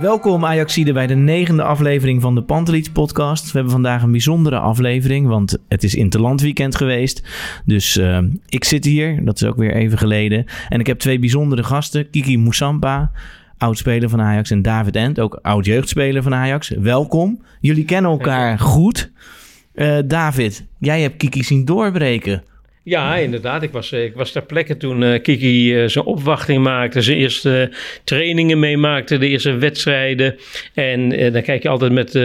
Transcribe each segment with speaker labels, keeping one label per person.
Speaker 1: Welkom Ajaxide bij de negende aflevering van de Pantelits podcast. We hebben vandaag een bijzondere aflevering, want het is Interlandweekend geweest. Dus eh, ik zit hier, dat is ook weer even geleden. En ik heb twee bijzondere gasten, Kiki Moussampa, oudspeler van Ajax, en David Ent, ook oud-jeugdspeler van Ajax. Welkom. Jullie kennen elkaar goed. Eh, David, jij hebt Kiki zien doorbreken.
Speaker 2: Ja, inderdaad. Ik was, eh, ik was ter plekke toen eh, Kiki eh, zijn opwachting maakte, zijn eerste trainingen meemaakte, de eerste wedstrijden. En dan kijk je altijd met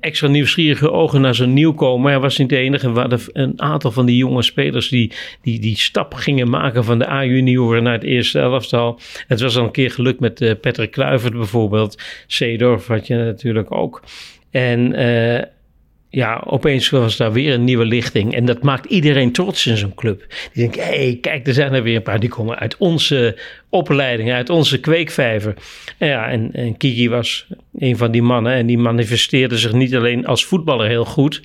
Speaker 2: extra nieuwsgierige ogen naar zo'n nieuwkomer. Hij was niet de enige. We hadden een aantal van die jonge spelers die die, die stap gingen maken van de A-junioren naar het eerste elftal. Het was al een keer gelukt met Patrick Kluivert bijvoorbeeld. Seedorf had je natuurlijk ook. En ja, opeens was daar weer een nieuwe lichting. En dat maakt iedereen trots in zo'n club. Die denkt, hé, hey, kijk, er zijn er weer een paar. Die komen uit onze opleiding, uit onze kweekvijver. Ja, en, en Kiki was een van die mannen. En die manifesteerde zich niet alleen als voetballer heel goed...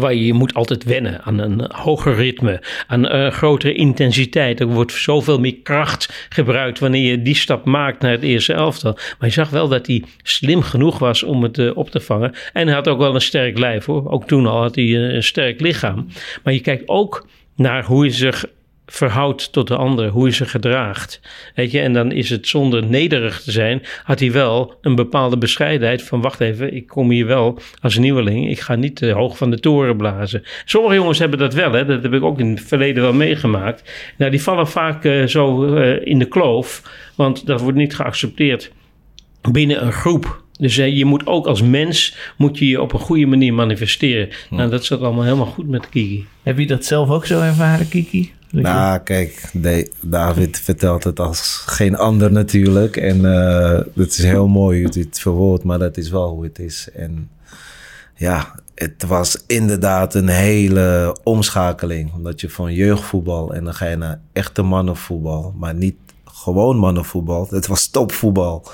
Speaker 2: Waar je, je moet altijd wennen aan een hoger ritme, aan een grotere intensiteit. Er wordt zoveel meer kracht gebruikt wanneer je die stap maakt naar het eerste elftal. Maar je zag wel dat hij slim genoeg was om het eh, op te vangen. En hij had ook wel een sterk lijf hoor. Ook toen al had hij eh, een sterk lichaam. Maar je kijkt ook naar hoe hij zich verhoudt tot de ander, hoe hij zich gedraagt. Weet je, en dan is het zonder nederig te zijn, had hij wel een bepaalde bescheidenheid van wacht even, ik kom hier wel als nieuweling, ik ga niet te hoog van de toren blazen. Sommige jongens hebben dat wel, hè? dat heb ik ook in het verleden wel meegemaakt. Nou, die vallen vaak eh, zo eh, in de kloof, want dat wordt niet geaccepteerd binnen een groep. Dus eh, je moet ook als mens moet je je op een goede manier manifesteren. Nou, dat zat allemaal helemaal goed met Kiki.
Speaker 1: Heb je dat zelf ook zo ervaren, Kiki?
Speaker 3: Nou, kijk, David vertelt het als geen ander natuurlijk. En eh, het is heel mooi hoe hij het verwoordt, maar dat is wel hoe het is. En ja, het was inderdaad een hele omschakeling. Omdat je van jeugdvoetbal en dan ga je naar echte mannenvoetbal. Maar niet gewoon mannenvoetbal. Het was topvoetbal.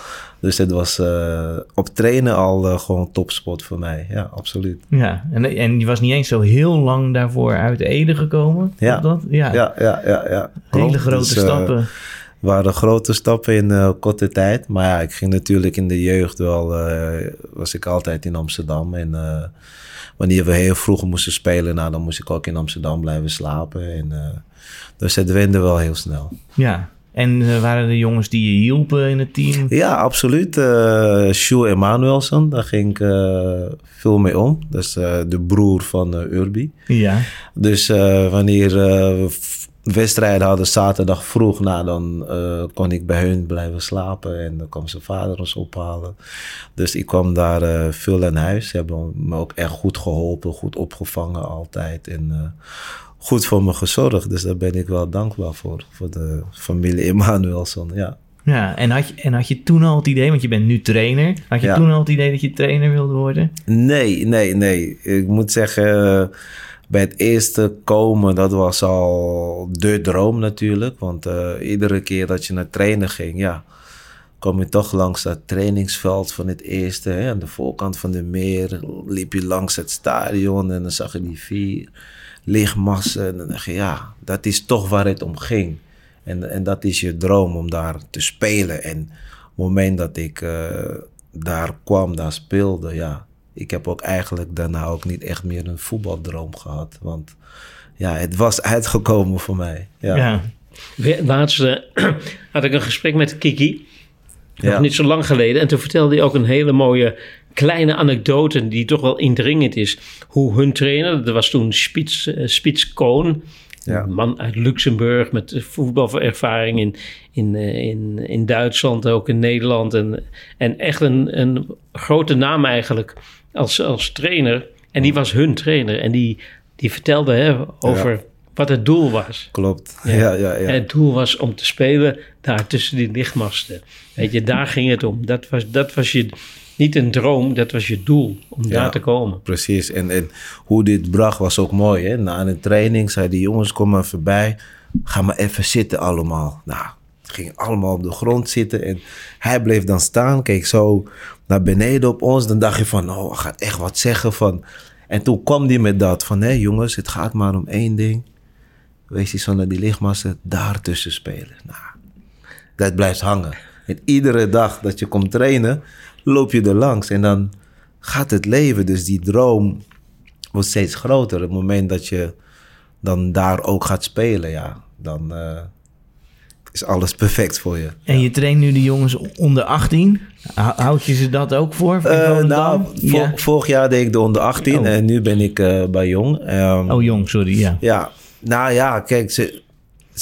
Speaker 3: Dus het was eh, op trainen al eh, gewoon topsport voor mij. Ja, absoluut.
Speaker 1: Ja, en, en je was niet eens zo heel lang daarvoor uit Ede gekomen?
Speaker 3: Ja.
Speaker 1: Dat? ja.
Speaker 3: Ja, ja, ja. ja.
Speaker 1: Hele grote
Speaker 3: Dus, eh,
Speaker 1: stappen.
Speaker 3: waren grote stappen in korte tijd. Maar ja, ik ging natuurlijk in de jeugd wel, was ik altijd in Amsterdam. En wanneer we heel vroeg moesten spelen, nou, dan moest ik ook in Amsterdam blijven slapen. En, dus het wende wel heel snel.
Speaker 1: Ja. En eh, waren er jongens die je hielpen in het team?
Speaker 3: Ja, absoluut. Eh Sjoe Emanuelson, daar ging ik eh, veel mee om. Dat is de broer van Urbi.
Speaker 1: Ja.
Speaker 3: Dus wanneer we wedstrijden hadden zaterdag vroeg, nou, dan kon ik bij hun blijven slapen. En dan kwam zijn vader ons ophalen. Dus ik kwam daar veel aan huis. Ze hebben me ook echt goed geholpen, goed opgevangen altijd. En goed voor me gezorgd. Dus daar ben ik wel dankbaar voor. Voor de familie Emanuelson, ja.
Speaker 1: Ja, en had, je, en had je toen al het idee, want je bent nu trainer, had je
Speaker 3: Ja.
Speaker 1: toen al het idee dat je trainer wilde worden?
Speaker 3: Nee, nee, nee. Ik moet zeggen, bij het eerste komen, dat was al de droom natuurlijk. Want eh, iedere keer dat je naar trainen ging, ja, kwam je toch langs dat trainingsveld van het eerste. Hè, aan de voorkant van de meer liep je langs het stadion en dan zag je die vier lichtmassen. En dan dacht je, ja, dat is toch waar het om ging. En, en dat is je droom om daar te spelen. En op het moment dat ik eh, daar kwam, daar speelde, ja. Ik heb ook eigenlijk daarna ook niet echt meer een voetbaldroom gehad. Want ja, het was uitgekomen voor mij. Ja.
Speaker 1: Ja.
Speaker 2: Laatst eh, had ik een gesprek met Kiki. Nog
Speaker 3: Ja.
Speaker 2: niet zo lang geleden. En toen vertelde hij ook een hele mooie kleine anekdote die toch wel indringend is. Hoe hun trainer, dat was toen Spits, eh, Spits Koon.
Speaker 3: Ja.
Speaker 2: Een man uit Luxemburg met voetbalervaring in, in, eh, in, in Duitsland, ook in Nederland. En, en echt een, een grote naam eigenlijk als, als trainer. En die was hun trainer. En die, die vertelde hè, over wat het doel was.
Speaker 3: Klopt. Ja, ja, ja.
Speaker 2: En het doel was om te spelen daar tussen die lichtmasten. Weet je, daar ging het om. Dat was, dat was je, niet een droom, dat was je doel om
Speaker 3: Ja.
Speaker 2: daar te komen.
Speaker 3: Precies. En, en hoe dit bracht was ook mooi. Hè? Na een training zei die jongens, kom maar voorbij. Ga maar even zitten allemaal. Nou, gingen allemaal op de grond zitten. En hij bleef dan staan, keek zo naar beneden op ons. Dan dacht je van, oh, hij gaat echt wat zeggen van... En toen kwam hij met dat van, hé jongens, het gaat maar om één ding. Wees die zo naar die lichtmassen daartussen spelen. Nou, dat blijft hangen. En iedere dag dat je komt trainen, loop je er langs. En dan gaat het leven. Dus die droom wordt steeds groter. Op het moment dat je dan daar ook gaat spelen, ja, dan eh, is alles perfect voor je.
Speaker 1: En je traint nu de jongens onder 18. Hou- Houd je ze dat ook voor?
Speaker 3: Eh, nou,
Speaker 1: ja.
Speaker 3: vorig jaar deed ik de onder 18
Speaker 1: Oh.
Speaker 3: en nu ben ik eh, bij Jong. Ehm,
Speaker 1: Oh, jong, sorry. Ja.
Speaker 3: Ja, nou ja, kijk, ze,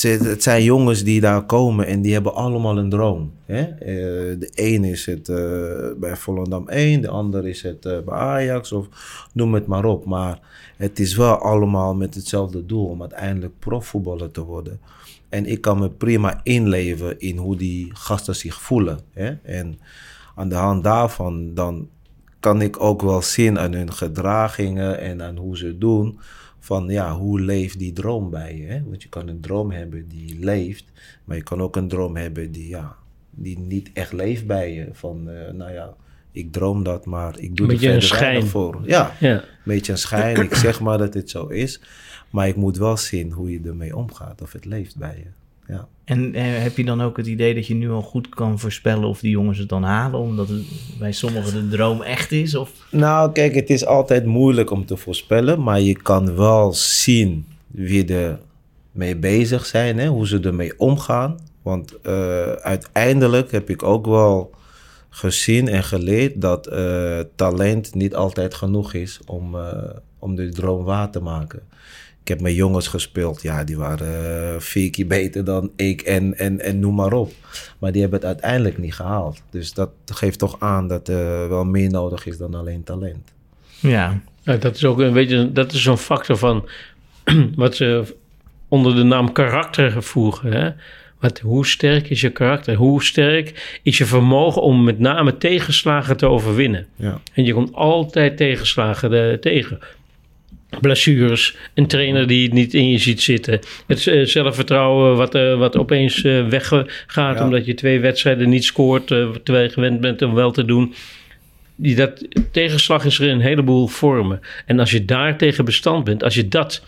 Speaker 3: het zijn jongens die daar komen en die hebben allemaal een droom. Hè? Eh, de een is het eh, bij Volendam 1, de ander is het eh, bij Ajax of noem het maar op. Maar het is wel allemaal met hetzelfde doel om uiteindelijk profvoetballer te worden. En ik kan me prima inleven in hoe die gasten zich voelen. Hè? En aan de hand daarvan dan kan ik ook wel zien aan hun gedragingen en aan hoe ze doen. Van ja, hoe leeft die droom bij je? Hè? Want je kan een droom hebben die leeft, maar je kan ook een droom hebben die, ja, die niet echt leeft bij je. Van eh, nou ja, ik droom dat, maar ik doe er
Speaker 2: Beetje een
Speaker 3: verder weinig
Speaker 2: schijn.
Speaker 3: voor. Ja,
Speaker 2: Ja.
Speaker 3: een beetje een schijn. Ik zeg maar dat het zo is, maar ik moet wel zien hoe je ermee omgaat, of het leeft bij je. Ja.
Speaker 1: En eh, heb je dan ook het idee dat je nu al goed kan voorspellen of die jongens het dan halen? Omdat het bij sommigen de droom echt is? Of...
Speaker 3: Nou, kijk, het is altijd moeilijk om te voorspellen, maar je kan wel zien wie er mee bezig zijn, hè, hoe ze ermee omgaan. Want eh, uiteindelijk heb ik ook wel gezien en geleerd dat eh, talent niet altijd genoeg is om, om de droom waar te maken. Ik heb met jongens gespeeld, ja, die waren eh, vier keer beter dan ik en, en, en noem maar op. Maar die hebben het uiteindelijk niet gehaald. Dus dat geeft toch aan dat er wel meer nodig is dan alleen talent.
Speaker 1: Ja.
Speaker 2: Dat is ook een beetje, dat is zo'n factor van wat ze onder de naam karakter voegen. Hè? Wat, hoe sterk is je karakter? Hoe sterk is je vermogen om met name tegenslagen te overwinnen?
Speaker 3: Ja.
Speaker 2: En je komt altijd tegenslagen eh, tegen. Blessures, een trainer die het niet in je ziet zitten. Het eh, zelfvertrouwen wat, eh, wat opeens eh, weggaat
Speaker 3: Ja.
Speaker 2: omdat je twee wedstrijden niet scoort terwijl je gewend bent om wel te doen. Die, dat, tegenslag is er in een heleboel vormen. En als je daar tegen bestand bent, als je dat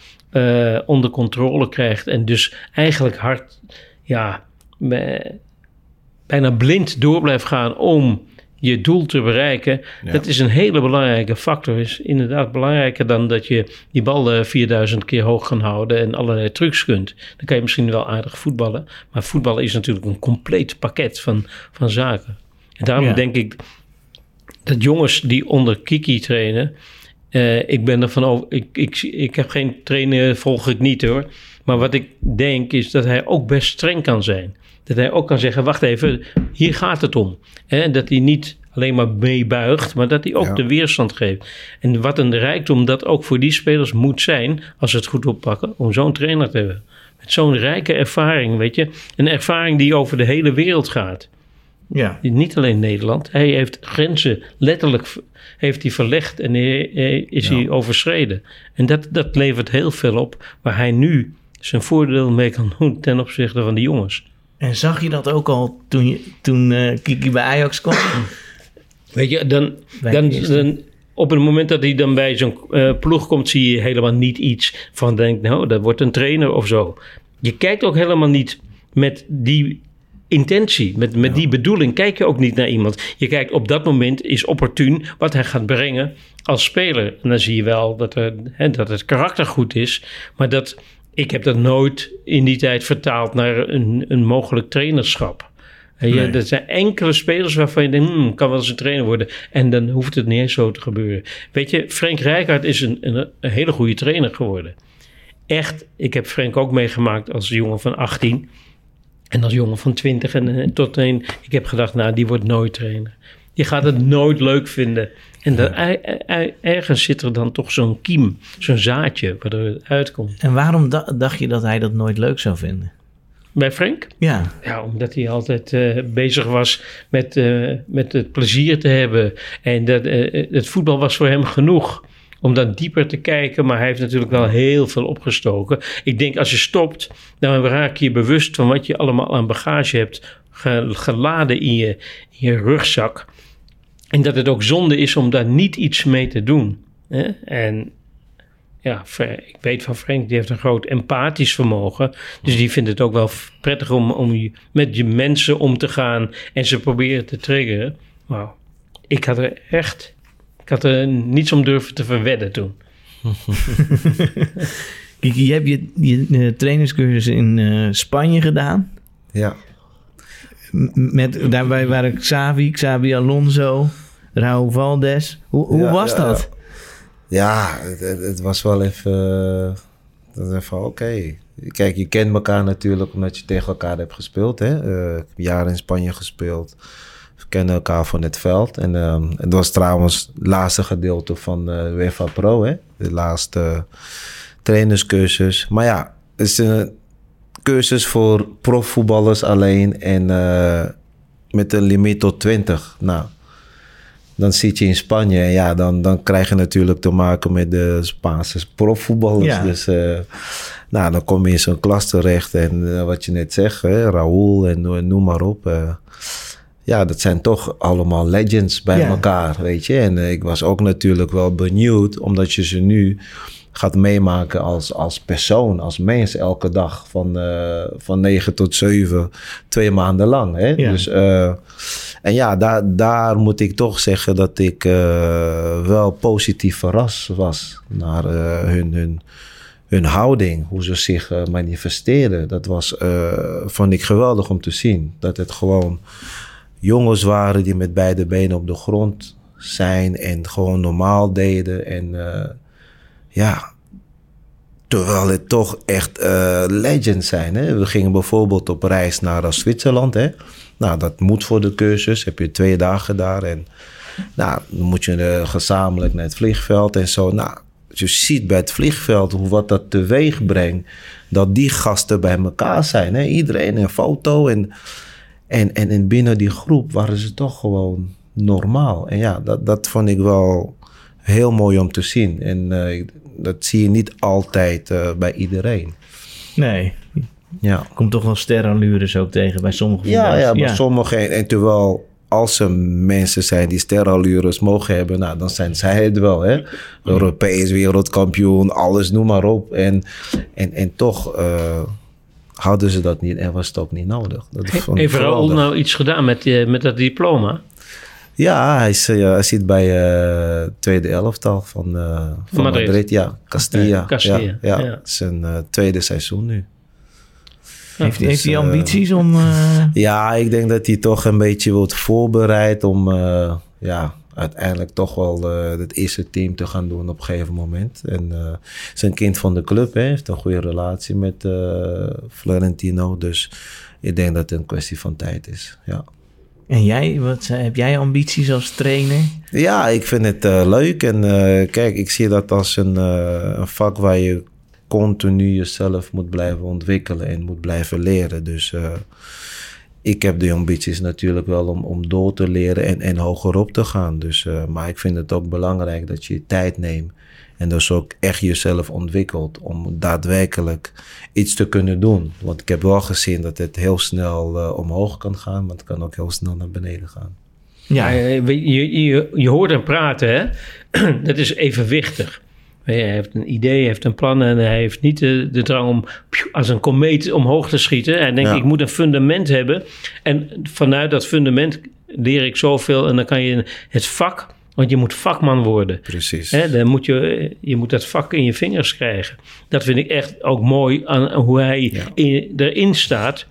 Speaker 2: onder controle krijgt en dus eigenlijk hard, ja, bijna blind door blijft gaan om je doel te bereiken,
Speaker 3: Ja.
Speaker 2: dat is een hele belangrijke factor. Is inderdaad belangrijker dan dat je die bal eh, 4000 keer hoog kan houden en allerlei trucs kunt. Dan kan je misschien wel aardig voetballen, maar voetballen is natuurlijk een compleet pakket van, van zaken. En daarom
Speaker 1: Ja.
Speaker 2: denk ik dat jongens die onder Kiki trainen, eh, ik ben ervan over, ik, ik, ik heb geen trainer, volg ik niet hoor. Maar wat ik denk is dat hij ook best streng kan zijn. Dat hij ook kan zeggen, wacht even, hier gaat het om. Hè? Dat hij niet alleen maar meebuigt, maar dat hij ook
Speaker 3: Ja.
Speaker 2: de weerstand geeft. En wat een rijkdom dat ook voor die spelers moet zijn, als ze het goed oppakken, om zo'n trainer te hebben. Met zo'n rijke ervaring, weet je. Een ervaring die over de hele wereld gaat.
Speaker 1: Ja.
Speaker 2: Niet alleen Nederland. Hij heeft grenzen letterlijk heeft hij verlegd en hij- hij- is
Speaker 3: Ja.
Speaker 2: hij overschreden. En dat, dat levert heel veel op waar hij nu zijn voordeel mee kan doen ten opzichte van de jongens.
Speaker 1: En zag je dat ook al toen, je, toen eh, Kiki bij Ajax kwam?
Speaker 2: Weet je, dan, dan op het moment dat hij dan bij zo'n eh, ploeg komt, zie je helemaal niet iets van denk, nou, dat wordt een trainer of zo. Je kijkt ook helemaal niet met die intentie, met, met die bedoeling, kijk je ook niet naar iemand. Je kijkt op dat moment is opportun wat hij gaat brengen als speler. En dan zie je wel dat, er, hè, dat het karakter goed is, maar dat ik heb dat nooit in die tijd vertaald naar een, een mogelijk trainerschap.
Speaker 1: Nee.
Speaker 2: Er zijn enkele spelers waarvan je denkt, hmm, kan wel eens een trainer worden. En dan hoeft het niet eens zo te gebeuren. Weet je, Frank Rijkaard is een, een, een hele goede trainer geworden. echt, ik heb Frank ook meegemaakt als jongen van 18 en als jongen van 20 en, eh, tot een, ik heb gedacht, nou, die wordt nooit trainer. Die gaat het nooit leuk vinden. En er- er- ergens zit er dan toch zo'n kiem, zo'n zaadje, waardoor het uitkomt.
Speaker 1: En waarom da- dacht je dat hij dat nooit leuk zou vinden?
Speaker 2: Bij Frank?
Speaker 1: Ja,
Speaker 2: Ja, omdat hij altijd eh, bezig was met, eh, met het plezier te hebben. En dat, eh, het voetbal was voor hem genoeg om dan dieper te kijken. Maar hij heeft natuurlijk wel heel veel opgestoken. Ik denk als je stopt, dan raak je je bewust van wat je allemaal aan bagage hebt ge- geladen in je, in je rugzak. En dat het ook zonde is om daar niet iets mee te doen. Hè? En ja, ik weet van Frank, die heeft een groot empathisch vermogen. Dus die vindt het ook wel prettig om, om je- met je mensen om te gaan en ze proberen te triggeren. Wauw, ik had er echt, ik had er niets om durven te verwedden toen.
Speaker 1: Kiki, je hebt je, je eh, trainerscursus in eh, Spanje gedaan.
Speaker 3: Ja.
Speaker 1: Met, daarbij waren Xavi, Xavi Alonso, Raúl Valdes. Hoe, hoe
Speaker 3: Ja,
Speaker 1: was
Speaker 3: ja,
Speaker 1: dat?
Speaker 3: Ja, het, het- het was wel even... eh, even oké. Kijk, je kent elkaar natuurlijk omdat je tegen elkaar hebt gespeeld. Hè? Eh, ik heb jaren in Spanje gespeeld. We kennen elkaar van het veld. En ehm, het was trouwens het laatste gedeelte van eh UEFA Pro. Hè? De laatste trainerscursus. Maar ja, het is een cursus voor profvoetballers alleen. En eh, met een limiet tot 20. Nou, dan zit je in Spanje en ja, dan, dan krijg je natuurlijk te maken met de Spaanse profvoetballers.
Speaker 1: Ja.
Speaker 3: Dus eh, nou, dan kom je in zo'n klas terecht en eh, wat je net zegt, hè, Raúl en no- noem maar op. ja, dat zijn toch allemaal legends bij
Speaker 1: Ja.
Speaker 3: elkaar, weet je. En eh, ik was ook natuurlijk wel benieuwd, omdat je ze nu gaat meemaken als, als persoon, als mens elke dag van, eh, van 9 tot 7, twee maanden lang. Hè?
Speaker 1: Ja.
Speaker 3: Dus, eh, en ja, daar, daar moet ik toch zeggen dat ik wel positief verrast was naar hun, hun, hun houding, hoe ze zich manifesteerden. Dat was, vond ik geweldig om te zien. Dat het gewoon jongens waren die met beide benen op de grond zijn en gewoon normaal deden. En eh, ja, terwijl het toch echt eh, legends zijn. Hè? We gingen bijvoorbeeld op reis naar eh, Zwitserland. Hè? Nou, dat moet voor de cursus. Heb je twee dagen daar. En nou, dan moet je eh, gezamenlijk naar het vliegveld en zo. Nou, je ziet bij het vliegveld hoe wat dat teweeg brengt. Dat die gasten bij elkaar zijn. Hè? Iedereen een foto. En, en, en, en binnen die groep waren ze toch gewoon normaal. En ja, dat, dat vond ik wel heel mooi om te zien. En eh, dat zie je niet altijd eh, bij iedereen.
Speaker 1: Nee,
Speaker 3: Ja.
Speaker 1: komt toch wel sterrenallures ook tegen bij sommige
Speaker 3: Ja, ja, maar sommigen... En terwijl als er mensen zijn die sterallures mogen hebben... Nou, dan zijn zij het wel, hè. Europees, wereldkampioen, alles, noem maar op. En, en, en toch eh, hadden ze dat niet en was het ook niet nodig. Dat
Speaker 2: Heeft Raoul
Speaker 3: geweldig.
Speaker 2: nou iets gedaan met, eh, met dat diploma?
Speaker 3: Ja, hij, is, eh, hij zit bij eh tweede elftal van, eh, van
Speaker 2: Madrid.
Speaker 3: Madrid. Ja, Castilla.
Speaker 2: Ja, Castilla,
Speaker 3: Ja. Het eh, tweede seizoen nu.
Speaker 1: heeft,
Speaker 3: dus,
Speaker 1: heeft hij
Speaker 3: eh,
Speaker 1: ambities om... eh,
Speaker 3: Ja, ik denk dat hij toch een beetje wordt voorbereid om eh, ja, uiteindelijk toch wel eh, het eerste team te gaan doen op een gegeven moment. En eh is een kind van de club, hè, heeft een goede relatie met eh, Florentino. Dus ik denk dat het een kwestie van tijd is. Ja.
Speaker 1: En jij, wat, zijn- heb jij ambities als trainer?
Speaker 3: Ja, ik vind het leuk. En kijk, ik zie dat als een, een vak waar je continu jezelf moet blijven ontwikkelen en moet blijven leren. Dus ik heb de ambities natuurlijk wel om, om door te leren en, en hoger op te gaan. Dus, eh, maar ik vind het ook belangrijk dat je tijd neemt. En dus ook echt jezelf ontwikkelt om daadwerkelijk iets te kunnen doen. Want ik heb wel gezien dat het heel snel eh, omhoog kan gaan, maar het kan ook heel snel naar beneden gaan.
Speaker 1: Ja,
Speaker 2: je, je, je, je hoort hem praten, hè? dat is evenwichtig. Hij heeft een idee, hij heeft een plan en hij heeft niet de, de drang om als een komeet omhoog te schieten. Hij denkt,
Speaker 3: Ja.
Speaker 2: ik moet een fundament hebben. En vanuit dat fundament leer ik zoveel en dan kan je het vak, want je moet vakman worden.
Speaker 3: Precies.
Speaker 2: Hè, dan moet je, je moet dat vak in je vingers krijgen. Dat vind ik echt ook mooi aan hoe hij
Speaker 3: Ja.
Speaker 2: in, erin staat.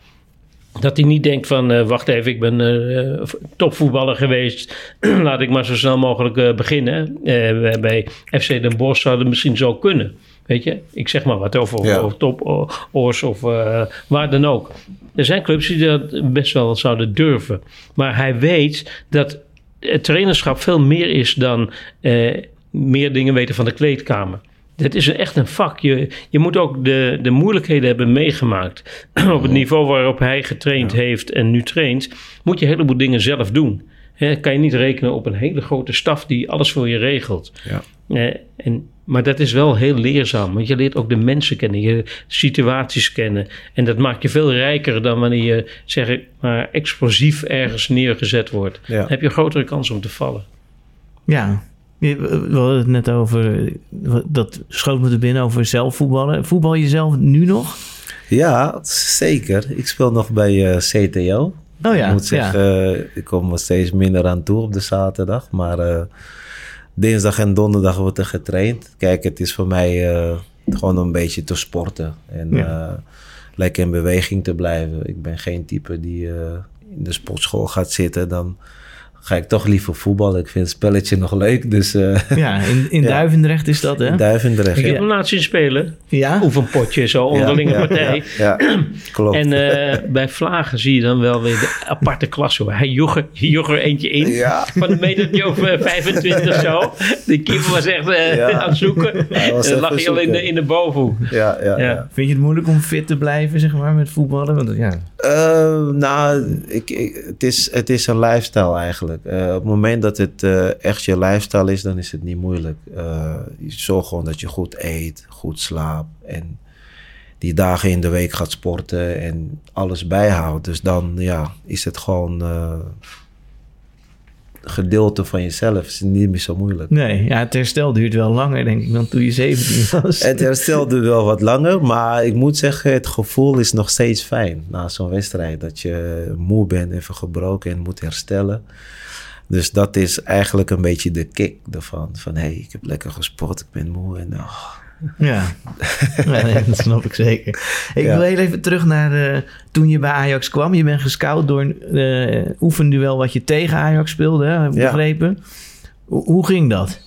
Speaker 2: Dat hij niet denkt van, eh, wacht even, ik ben eh, topvoetballer geweest. Laat ik maar zo snel mogelijk eh, beginnen. Eh, bij FC Den Bosch zouden het misschien zo kunnen. Weet je, ik zeg maar wat over,
Speaker 3: Ja.
Speaker 2: over top Oors of eh, waar dan ook. Er zijn clubs die dat best wel zouden durven. Maar hij weet dat het trainerschap veel meer is dan eh, meer dingen weten van de kleedkamer. Het is echt een vak. Je, je moet ook de, de moeilijkheden hebben meegemaakt. Op het niveau waarop hij getraind heeft en nu traint, moet je een heleboel dingen zelf doen. Hè, kan je niet rekenen op een hele grote staf die alles voor je regelt.
Speaker 3: Ja.
Speaker 2: En, maar dat is wel heel leerzaam, want je leert ook de mensen kennen, je situaties kennen. En dat maakt je veel rijker dan wanneer je, zeg ik maar, explosief ergens neergezet wordt.
Speaker 3: Ja.
Speaker 2: Dan heb je een grotere kans om te vallen.
Speaker 1: Ja, we hadden het net over, eh, dat schoot me er binnen over zelf voetballen. Voetbal je zelf nu nog?
Speaker 3: Ja, zeker. Ik speel nog bij eh, CTO.
Speaker 1: Oh ja,
Speaker 3: ik moet zeggen, eh, ik kom er steeds minder aan toe op de zaterdag. Maar eh, dinsdag en donderdag wordt er getraind. Kijk, het is voor mij eh, gewoon een beetje te sporten. En
Speaker 1: Ja.
Speaker 3: eh, lekker in beweging te blijven. Ik ben geen type die eh, in de sportschool gaat zitten. Dan ga ik toch liever voetballen. Ik vind het spelletje nog leuk. Dus eh
Speaker 1: Ja, in, in
Speaker 3: Ja.
Speaker 1: Duivendrecht is dat, hè?
Speaker 3: Duivendrecht.
Speaker 2: Ik heb
Speaker 3: Ja.
Speaker 2: hem laten zien spelen.
Speaker 1: Ja?
Speaker 2: Oefenpotje, zo onderlinge
Speaker 3: Ja, ja,
Speaker 2: partij.
Speaker 3: Ja, ja. klopt.
Speaker 2: En eh, bij Vlagen zie je dan wel weer de aparte klasse. Hoor. Hij joeg er, joeg er eentje in.
Speaker 3: Ja.
Speaker 2: Van een metertje of eh, 25 zo. De keeper was echt eh,
Speaker 3: Ja.
Speaker 2: aan het zoeken. En dan lag hij al in de, in de bovenhoek.
Speaker 3: ja, ja,
Speaker 2: Ja.
Speaker 3: ja.
Speaker 1: Vind je het moeilijk om fit te blijven, zeg maar, met voetballen? Want ja,
Speaker 3: Eh, nou, ik, ik- het, is, het is een lifestyle eigenlijk. Eh, op het moment dat het eh, echt je lifestyle is, dan is het niet moeilijk. Eh, je zorgt gewoon dat je goed eet, goed slaapt en die dagen in de week gaat sporten en alles bijhoudt. Dus dan ja, is het gewoon een gedeelte van jezelf. is niet meer zo moeilijk.
Speaker 1: nee, ja, het herstel duurt wel langer, denk ik, dan toen je 17 was.
Speaker 3: Het herstelde wel wat langer, maar ik moet zeggen, het gevoel is nog steeds fijn na zo'n wedstrijd. Dat je moe bent, even gebroken en moet herstellen. Dus dat is eigenlijk een beetje de kick ervan. Van hé, hey, ik heb lekker gesport, ik ben moe en oh.
Speaker 1: Ja, nee, dat snap ik zeker. Ik
Speaker 3: Ja.
Speaker 1: wil heel even terug naar eh, toen je bij Ajax kwam. Je bent gescout door een eh, oefenduel wat je tegen Ajax speelde, hè, heb ik
Speaker 3: Ja.
Speaker 1: begrepen. Hoe, hoe ging dat?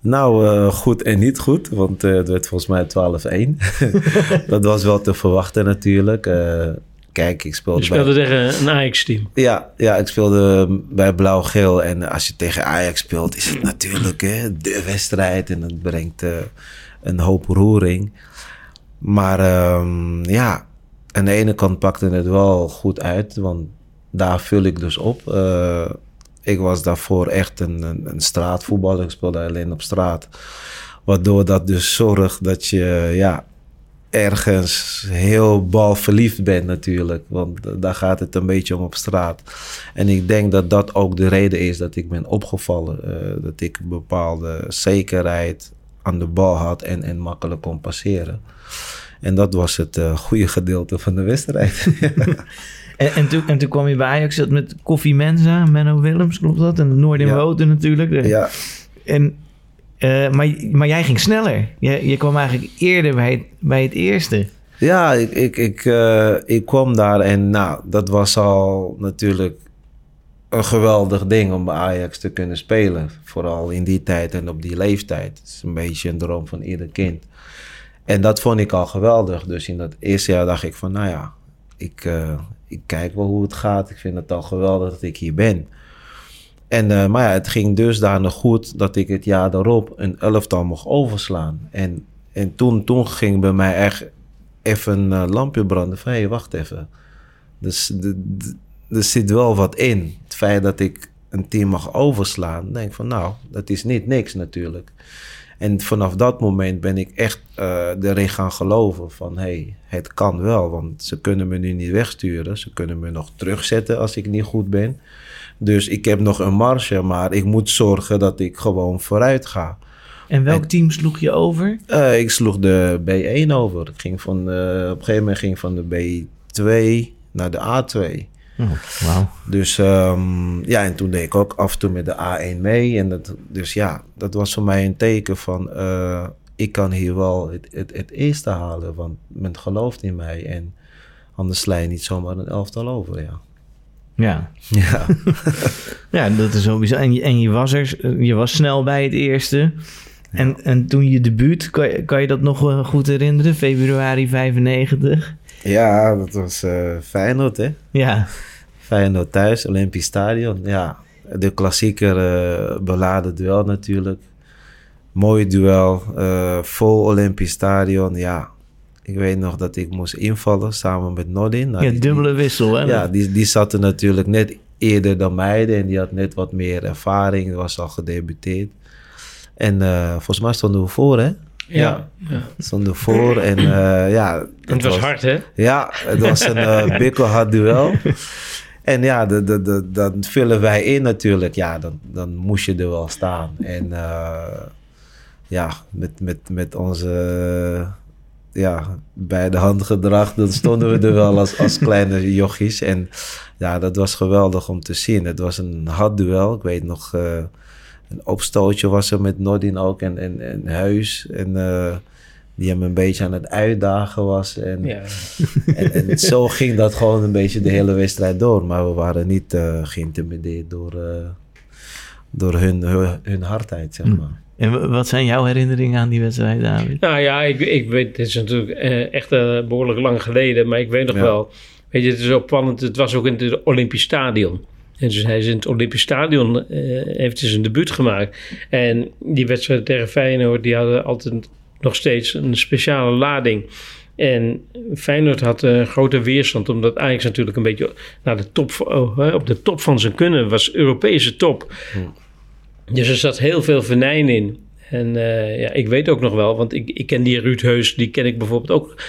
Speaker 3: Nou, eh, goed en niet goed, want het werd volgens mij 12-1. dat was wel te verwachten natuurlijk. Kijk, ik speelde,
Speaker 2: Je
Speaker 3: bij-
Speaker 2: speelde tegen een Ajax-team.
Speaker 3: Ja, ja, ik speelde bij Blauw-Geel. En als je tegen Ajax speelt, is het natuurlijk hè, de wedstrijd. En het brengt eh, een hoop roering. Maar ehm, ja, aan de ene kant pakte het wel goed uit. Want daar vul ik dus op. Eh, ik was daarvoor echt een, een, een straatvoetballer. Ik speelde alleen op straat. Waardoor dat dus zorgt dat je ja, ergens heel balverliefd bent natuurlijk. Want daar gaat het een beetje om op straat. En ik denk dat dat ook de reden is dat ik ben opgevallen. eh, dat ik een bepaalde zekerheid aan de bal had en, en makkelijk kon passeren. En dat was het eh, goede gedeelte van de wedstrijd.
Speaker 1: En, en, toen, en toen kwam je bij Ajax met Koffie Mensa, Menno Willems, klopt dat? En Noordin
Speaker 3: Ja.
Speaker 1: Woten natuurlijk.
Speaker 3: Ja,
Speaker 1: En, eh, maar, maar jij ging sneller. Je, je kwam eigenlijk eerder bij het, bij het eerste.
Speaker 3: Ja, ik, ik, ik, eh, ik kwam daar en nou, dat was al natuurlijk een geweldig ding om bij Ajax te kunnen spelen. Vooral in die tijd en op die leeftijd. Het is een beetje een droom van ieder kind. En dat vond ik al geweldig. Dus in dat eerste jaar dacht ik van, nou ja, ik, eh, ik kijk wel hoe het gaat. Ik vind het al geweldig dat ik hier ben. En, eh, maar ja, het ging dusdanig goed dat ik het jaar daarop een elftal mocht overslaan. En, en toen, ging bij mij echt even een eh, lampje branden van, hé, wacht even. Dus er zit wel wat in. Het feit dat ik een team mag overslaan, denk van, nou, dat is niet niks natuurlijk. En vanaf dat moment ben ik echt eh, erin gaan geloven van, hé, hey, het kan wel. Want ze kunnen me nu niet wegsturen. Ze kunnen me nog terugzetten als ik niet goed ben. Dus ik heb nog een marge, maar ik moet zorgen dat ik gewoon vooruit ga.
Speaker 1: En welk
Speaker 3: En-
Speaker 1: team sloeg je over?
Speaker 3: Eh, ik sloeg de B1 over. Ik ging van, eh, op een gegeven moment ging ik van de B2 naar de A2.
Speaker 1: Oh, Wauw.
Speaker 3: Dus ehm, ja, en toen deed ik ook af en toe met de A1 mee. En dat, dus ja, dat was voor mij een teken van... eh, ik kan hier wel het, het, het eerste halen, want men gelooft in mij. En anders sla je niet zomaar een elftal over, ja.
Speaker 1: Ja.
Speaker 3: Ja,
Speaker 1: ja, dat is zo bizar. En je, en je was er, je was snel bij het eerste. En, en toen je debuut, kan je, kan je dat nog wel goed herinneren? Februari 95?
Speaker 3: Ja, dat was eh Feyenoord, hè?
Speaker 1: Ja,
Speaker 3: Feyenoord thuis, Olympisch Stadion. Ja, de klassieker eh, beladen duel natuurlijk. Mooi duel, eh, vol Olympisch Stadion. Ja, ik weet nog dat ik moest invallen samen met Nordin. Nou,
Speaker 1: ja
Speaker 3: die-
Speaker 1: dubbele wissel. Hè?
Speaker 3: Ja, die, die zat er natuurlijk net eerder dan mij. En die had net wat meer ervaring. Was al gedebuteerd. En eh, volgens mij stonden we voor, hè?
Speaker 2: Ja. ja.
Speaker 3: Stonden we voor. En eh, ja...
Speaker 2: En het was hard, hè?
Speaker 3: Ja, het was een uh, bikkelhard duel. En ja, de, de, de, dan vullen wij in natuurlijk. Ja, dan, dan moest je er wel staan. En uh, ja, met, met, met onze uh, ja, bij de hand gedrag, dan stonden we er wel als, als kleine jochies. En ja, dat was geweldig om te zien. Het was een hard duel. Ik weet nog, uh, een opstootje was er met Nordin ook en, en, en Huis. En uh, die hem een beetje aan het uitdagen was. En,
Speaker 2: Ja.
Speaker 3: en, en zo ging dat gewoon een beetje de hele wedstrijd door. Maar we waren niet uh, geïntimideerd door, uh, door hun, hun, hun hardheid, zeg maar.
Speaker 1: En wat zijn jouw herinneringen aan die wedstrijd, David?
Speaker 2: Nou ja, ik, ik weet, het is natuurlijk eh, echt eh, behoorlijk lang geleden, maar ik weet nog
Speaker 3: Ja.
Speaker 2: wel, weet je, het is opvallend, het was ook in het Olympisch Stadion. En dus hij is in het Olympisch Stadion, eh, heeft zijn debuut gemaakt. En die wedstrijd tegen Feyenoord, die hadden altijd nog steeds een speciale lading. En Feyenoord had een grote weerstand, omdat Ajax natuurlijk een beetje naar de top, hè, op de top van zijn kunnen was, Europese top. Dus er zat heel veel venijn in. En eh, ja, ik weet ook nog wel, want ik, ik ken die Ruud Heus, die ken ik bijvoorbeeld ook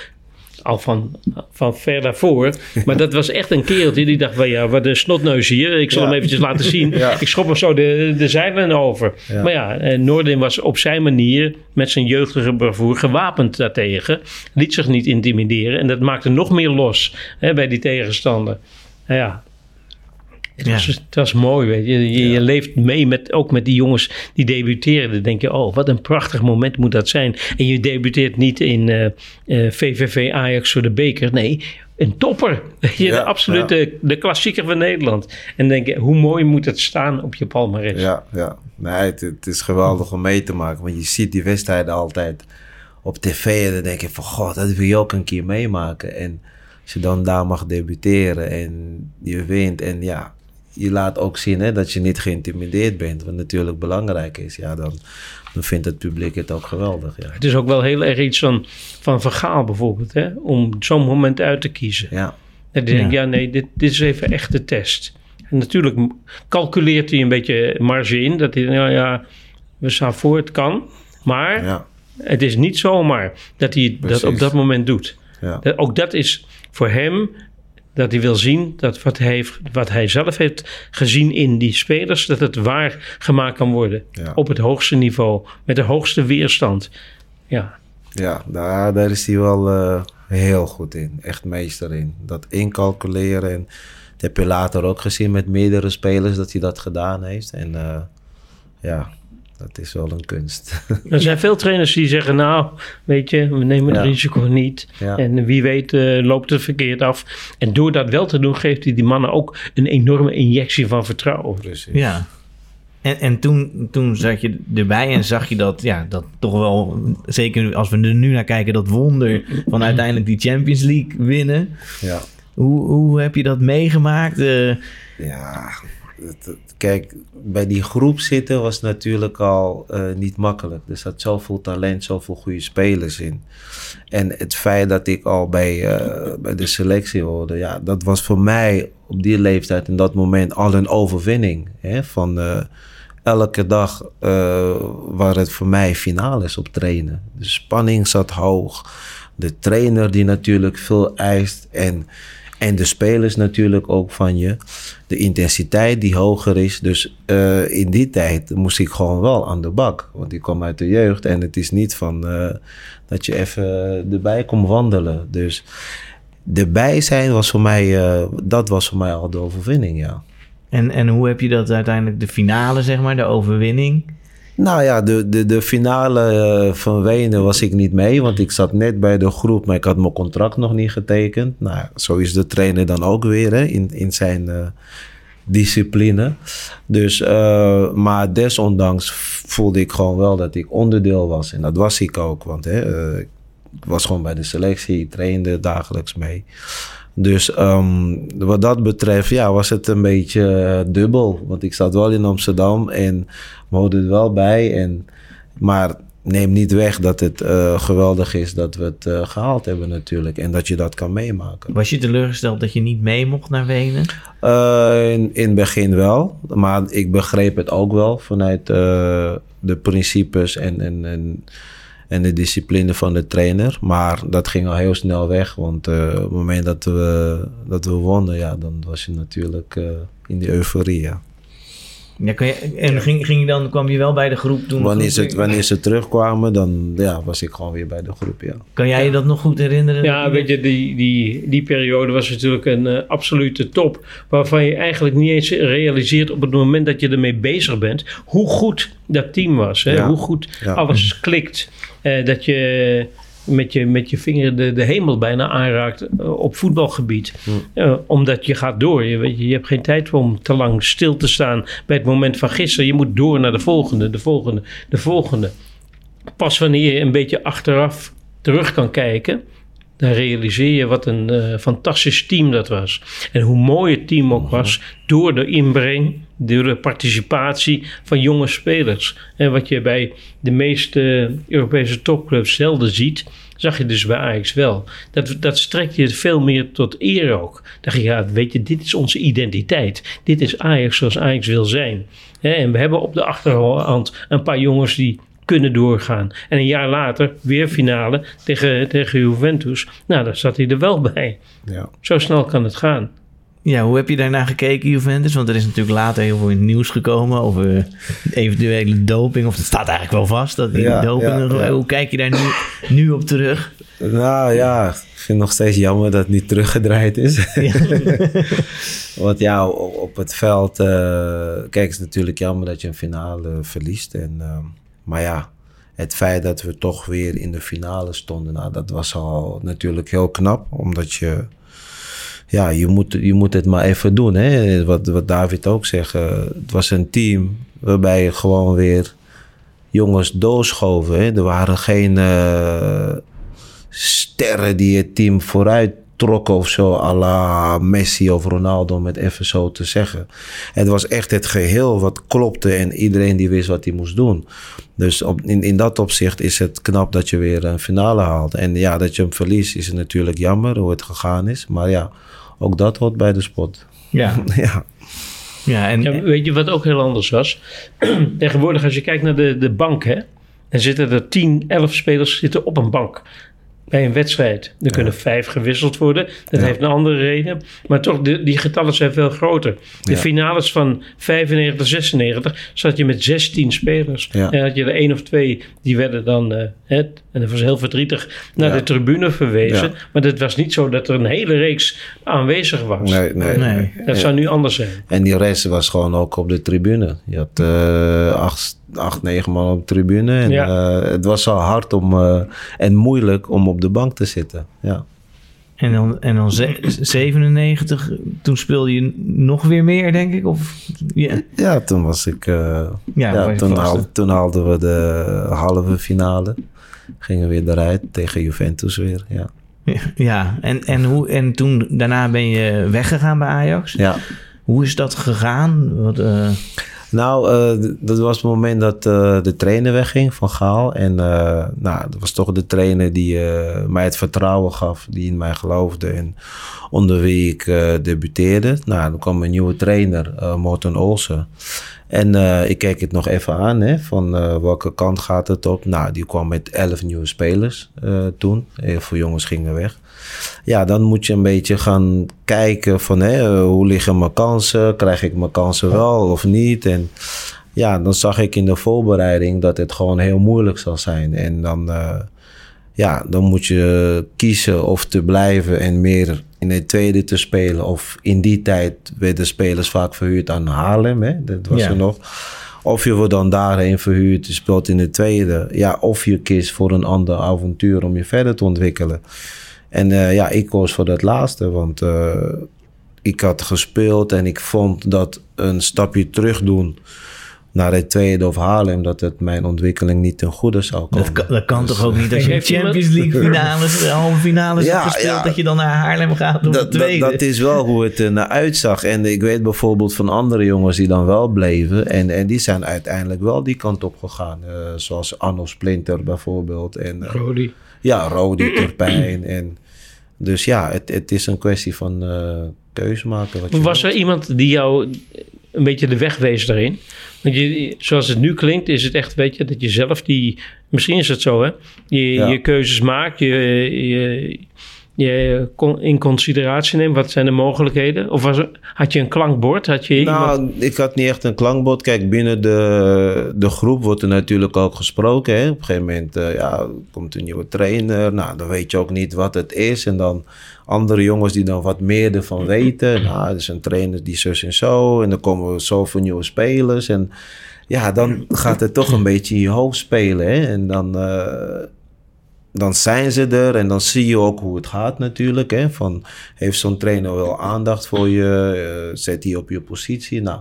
Speaker 2: al van, van ver daarvoor. Maar dat was echt een kereltje die dacht van ja, wat een snotneus hier. Ik zal
Speaker 3: Ja.
Speaker 2: hem eventjes laten zien.
Speaker 3: Ja.
Speaker 2: Ik schop hem zo de, de zeilen over.
Speaker 3: Ja.
Speaker 2: Maar ja, eh, Noordin was op zijn manier met zijn jeugdige bravoer gewapend daartegen. Liet zich niet intimideren en dat maakte nog meer los hè, bij die tegenstander. Nou ja, het, was, het was mooi, weet je. Je, je leeft mee met, ook met die jongens die debuteren. Dan denk je, oh, wat een prachtig moment moet dat zijn. En je debuteert niet in eh, eh, VVV Ajax voor de beker. Nee, een topper.
Speaker 3: Ja,
Speaker 2: de absolute, de klassieker van Nederland. En denk je, hoe mooi moet het staan op je palmarès.
Speaker 3: Ja, ja. Nee, het, het is geweldig om mee te maken. Want je ziet die wedstrijden altijd op tv. En dan denk je van, god, dat wil je ook een keer meemaken. En als je dan daar mag debuteren en je wint. En ja, je laat ook zien hè, dat je niet geïntimideerd bent. Wat natuurlijk belangrijk is. Ja, dan, dan vindt het publiek het ook geweldig. Ja,
Speaker 2: Het is ook wel heel erg iets van, van vergaal bijvoorbeeld. Hè? Om zo'n moment uit te kiezen.
Speaker 3: ja,
Speaker 2: En dan denk ik,
Speaker 1: Ja.
Speaker 2: ja nee, dit, dit is even echt de test. En natuurlijk calculeert hij een beetje marge in. Dat hij, nou ja, we staan voor, het kan. Maar
Speaker 3: ja,
Speaker 2: het is niet zomaar dat hij dat op dat moment doet.
Speaker 3: ja.
Speaker 2: Dat, ook dat is voor hem dat hij wil zien dat wat hij, heeft, wat hij zelf heeft gezien in die spelers, dat het waar gemaakt kan worden.
Speaker 3: Ja.
Speaker 2: Op het hoogste niveau, met de hoogste weerstand. Ja,
Speaker 3: Ja, daar, daar is hij wel eh, heel goed in. Echt meester in. Dat incalculeren. En dat heb je later ook gezien met meerdere spelers dat hij dat gedaan heeft. En eh, ja, dat is wel een kunst.
Speaker 2: Er zijn veel trainers die zeggen, nou, weet je, we nemen het
Speaker 3: Ja.
Speaker 2: risico niet.
Speaker 3: Ja.
Speaker 2: En wie weet eh, loopt het verkeerd af. En door dat wel te doen, geeft hij die mannen ook een enorme injectie van vertrouwen.
Speaker 3: Precies.
Speaker 1: Ja. En, en toen, toen zat je erbij en zag je dat, ja, dat toch wel, zeker als we er nu naar kijken, dat wonder van uiteindelijk die Champions League winnen.
Speaker 3: Ja.
Speaker 1: Hoe, hoe heb je dat meegemaakt? Eh,
Speaker 3: Ja, kijk, bij die groep zitten was natuurlijk al eh, niet makkelijk. Er zat zoveel talent, zoveel goede spelers in. En het feit dat ik al bij, eh, bij de selectie hoorde, ja, dat was voor mij op die leeftijd en dat moment al een overwinning. Hè? Van eh, elke dag waren het voor mij finales op trainen. De spanning zat hoog. De trainer die natuurlijk veel eist en, en de spelers natuurlijk ook van je. De intensiteit die hoger is. Dus eh, in die tijd moest ik gewoon wel aan de bak. Want ik kwam uit de jeugd en het is niet van eh, dat je even erbij komt wandelen. Dus erbij zijn was voor mij, eh, dat was voor mij al de overwinning, ja.
Speaker 1: en, en hoe heb je dat uiteindelijk, de finale zeg maar, de overwinning?
Speaker 3: Nou ja, de, de, de finale eh, van Wenen was ik niet mee, want ik zat net bij de groep, maar ik had mijn contract nog niet getekend. Nou, zo is de trainer dan ook weer hè, in, in zijn, eh, discipline. Dus, eh, maar desondanks voelde ik gewoon wel dat ik onderdeel was. En dat was ik ook, want hè, ik was gewoon bij de selectie, trainde dagelijks mee. Dus ehm, wat dat betreft, ja, was het een beetje eh, dubbel. Want ik zat wel in Amsterdam en we hoorden er wel bij. En, maar neem niet weg dat het eh, geweldig is dat we het eh, gehaald hebben natuurlijk. En dat je dat kan meemaken.
Speaker 1: Was je teleurgesteld dat je niet mee mocht naar Wenen?
Speaker 3: Uh, in, in het begin wel. Maar ik begreep het ook wel vanuit de principes en, en, en, en, de discipline van de trainer. Maar dat ging al heel snel weg. Want op het moment dat we, dat we wonnen, ja, dan was je natuurlijk in die euforie. Ja.
Speaker 1: Ja, kan je, en ging, ging je dan, kwam je wel bij de groep toen?
Speaker 3: Wanneer ze, wanneer ze terugkwamen, dan ja, was ik gewoon weer bij de groep, ja.
Speaker 1: Kan jij je dat nog goed herinneren?
Speaker 2: Ja, weet je, die, die, die periode was natuurlijk een uh, absolute top. Waarvan je eigenlijk niet eens realiseert op het moment dat je ermee bezig bent. Hoe goed dat team was. Hè? Ja. Hoe goed ja. alles klikt. Uh, dat je met je, met je vinger de, de hemel bijna aanraakt uh, op voetbalgebied. Uh, omdat je gaat door. Je, weet je, je hebt geen tijd om te lang stil te staan bij het moment van gisteren. Je moet door naar de volgende, de volgende, de volgende. Pas wanneer je een beetje achteraf terug kan kijken, dan realiseer je wat een uh, fantastisch team dat was. En hoe mooi het team ook was door de inbreng, de participatie van jonge spelers. En wat je bij de meeste Europese topclubs zelden ziet, zag je dus bij Ajax wel. Dat, dat strekt je veel meer tot eer ook. Dan je, ja, weet je, dit is onze identiteit. Dit is Ajax zoals Ajax wil zijn. En we hebben op de achterhand een paar jongens die kunnen doorgaan. En een jaar later weer finale tegen, tegen Juventus. Nou, daar zat hij er wel bij.
Speaker 3: Ja.
Speaker 2: Zo snel kan het gaan.
Speaker 1: Ja, hoe heb je daarna gekeken, Juventus? Want er is natuurlijk later heel veel in het nieuws gekomen over eventuele doping. Of het staat eigenlijk wel vast dat die
Speaker 3: Ja,
Speaker 1: doping.
Speaker 3: ja, ja.
Speaker 1: Hoe kijk je daar nu, nu op terug?
Speaker 3: Nou ja, ik vind het nog steeds jammer dat het niet teruggedraaid is. Want ja, op, het veld, eh, kijk, het is natuurlijk jammer dat je een finale verliest. En, eh, maar ja, het feit dat we toch weer in de finale stonden, nou, dat was al natuurlijk heel knap. Omdat je, ja, je moet, je moet het maar even doen. Hè? Wat, wat David ook zegt, eh, het was een team waarbij je gewoon weer jongens doorschoven. Hè? Er waren geen eh, sterren die het team vooruit trokken of zo, à la Messi of Ronaldo, om het even zo te zeggen. Het was echt het geheel wat klopte en iedereen die wist wat hij moest doen. Dus op, in, in dat opzicht is het knap dat je weer een finale haalt. En ja, dat je hem verliest is natuurlijk jammer hoe het gegaan is. Maar ja, ook dat hoort bij de sport.
Speaker 1: Ja,
Speaker 3: ja.
Speaker 1: ja en,
Speaker 2: Ja, weet je wat ook heel anders was? Tegenwoordig, als je kijkt naar de, de bank, hè, dan zitten er 10, 11 spelers zitten op een bank. Bij een wedstrijd. Er kunnen vijf gewisseld worden. Dat
Speaker 3: Ja.
Speaker 2: heeft een andere reden. Maar toch, de, die getallen zijn veel groter. De
Speaker 3: Ja.
Speaker 2: finales van 95, 96 zat je met 16 spelers.
Speaker 3: Ja.
Speaker 2: En had je er één of twee, die werden dan, eh, hè, en dat was heel verdrietig, naar
Speaker 3: Ja.
Speaker 2: de tribune verwezen.
Speaker 3: Ja.
Speaker 2: Maar het was niet zo dat er een hele reeks aanwezig was.
Speaker 3: Nee, nee.
Speaker 1: Nee.
Speaker 2: Dat zou nu anders zijn.
Speaker 3: En die rest was gewoon ook op de tribune. Je had eh, acht, acht, negen man op de tribune. En
Speaker 2: Ja.
Speaker 3: eh, het was al hard om, eh, en moeilijk om op de bank te zitten. Ja.
Speaker 1: en dan, en dan ze- 97, toen speelde je nog weer meer, denk ik? Of, ja,
Speaker 3: Ja, toen was ik. eh,
Speaker 1: Ja,
Speaker 3: toen, haal- toen haalden we de halve finale. Gingen we weer eruit tegen Juventus weer. Ja.
Speaker 1: ja. En, en, hoe, en toen, daarna ben je weggegaan bij Ajax.
Speaker 3: ja.
Speaker 1: Hoe is dat gegaan? Wat, eh,
Speaker 3: Nou, eh, dat was het moment dat eh, de trainer wegging van Gaal. En nou, dat was toch de trainer die mij het vertrouwen gaf, die in mij geloofde en onder wie ik debuteerde. Nou, dan kwam een nieuwe trainer, Morten Olsen. En eh, ik keek het nog even aan, hè, van eh, welke kant gaat het op. Nou, die kwam met elf nieuwe spelers eh, toen. Heel veel jongens gingen weg. Ja, dan moet je een beetje gaan kijken van hè, hoe liggen mijn kansen? Krijg ik mijn kansen wel of niet? En ja, dan zag ik in de voorbereiding dat het gewoon heel moeilijk zal zijn. En dan, ja, dan moet je kiezen of te blijven en meer in het tweede te spelen. Of in die tijd werden spelers vaak verhuurd aan Haarlem, hè? dat was
Speaker 1: Ja.
Speaker 3: er nog. Of je wordt dan daarheen verhuurd, je speelt in de tweede. Ja, of je kiest voor een ander avontuur om je verder te ontwikkelen. En eh, ja, ik koos voor dat laatste, want eh, ik had gespeeld en ik vond dat een stapje terug doen naar het tweede of Haarlem, dat het mijn ontwikkeling niet ten goede zou komen.
Speaker 1: Dat kan, dat kan toch ook niet als je
Speaker 2: Heeft
Speaker 1: Champions League finales, de halve finales
Speaker 3: Ja,
Speaker 1: hebt gespeeld,
Speaker 3: ja.
Speaker 1: dat je dan naar Haarlem gaat om de
Speaker 3: dat, dat,
Speaker 1: tweede.
Speaker 3: dat is wel hoe het er naar uitzag. En ik weet bijvoorbeeld van andere jongens die dan wel bleven. En, en die zijn uiteindelijk wel die kant op gegaan. Eh, zoals Arno Splinter bijvoorbeeld. En, eh,
Speaker 2: Rodi.
Speaker 3: ja, Rodi Turpijn. En, dus ja, het, het is een kwestie van eh keuze maken. Wat je
Speaker 2: Was er iemand die jou een beetje de weg wees daarin? Want je, zoals het nu klinkt, is het echt, weet je, dat je zelf die... Misschien is het zo, hè? Je,
Speaker 3: Ja.
Speaker 2: je keuzes maakt, je, je, je in consideratie neemt. Wat zijn de mogelijkheden? Of was had je een klankbord? Had je iemand...
Speaker 3: Nou, ik had niet echt een klankbord. Kijk, binnen de, de groep wordt er natuurlijk ook gesproken. Hè? Op een gegeven moment eh, ja, komt een nieuwe trainer. Nou, dan weet je ook niet wat het is. En dan andere jongens die dan wat meer ervan weten. Nou, er is een trainer die zus en zo. En dan komen er zoveel nieuwe spelers. En ja, dan gaat het toch een beetje in je hoofd spelen. Hè? En dan... eh, dan zijn ze er en dan zie je ook hoe het gaat natuurlijk. Hè? Van, heeft zo'n trainer wel aandacht voor je? Eh, zet hij op je positie? Nou,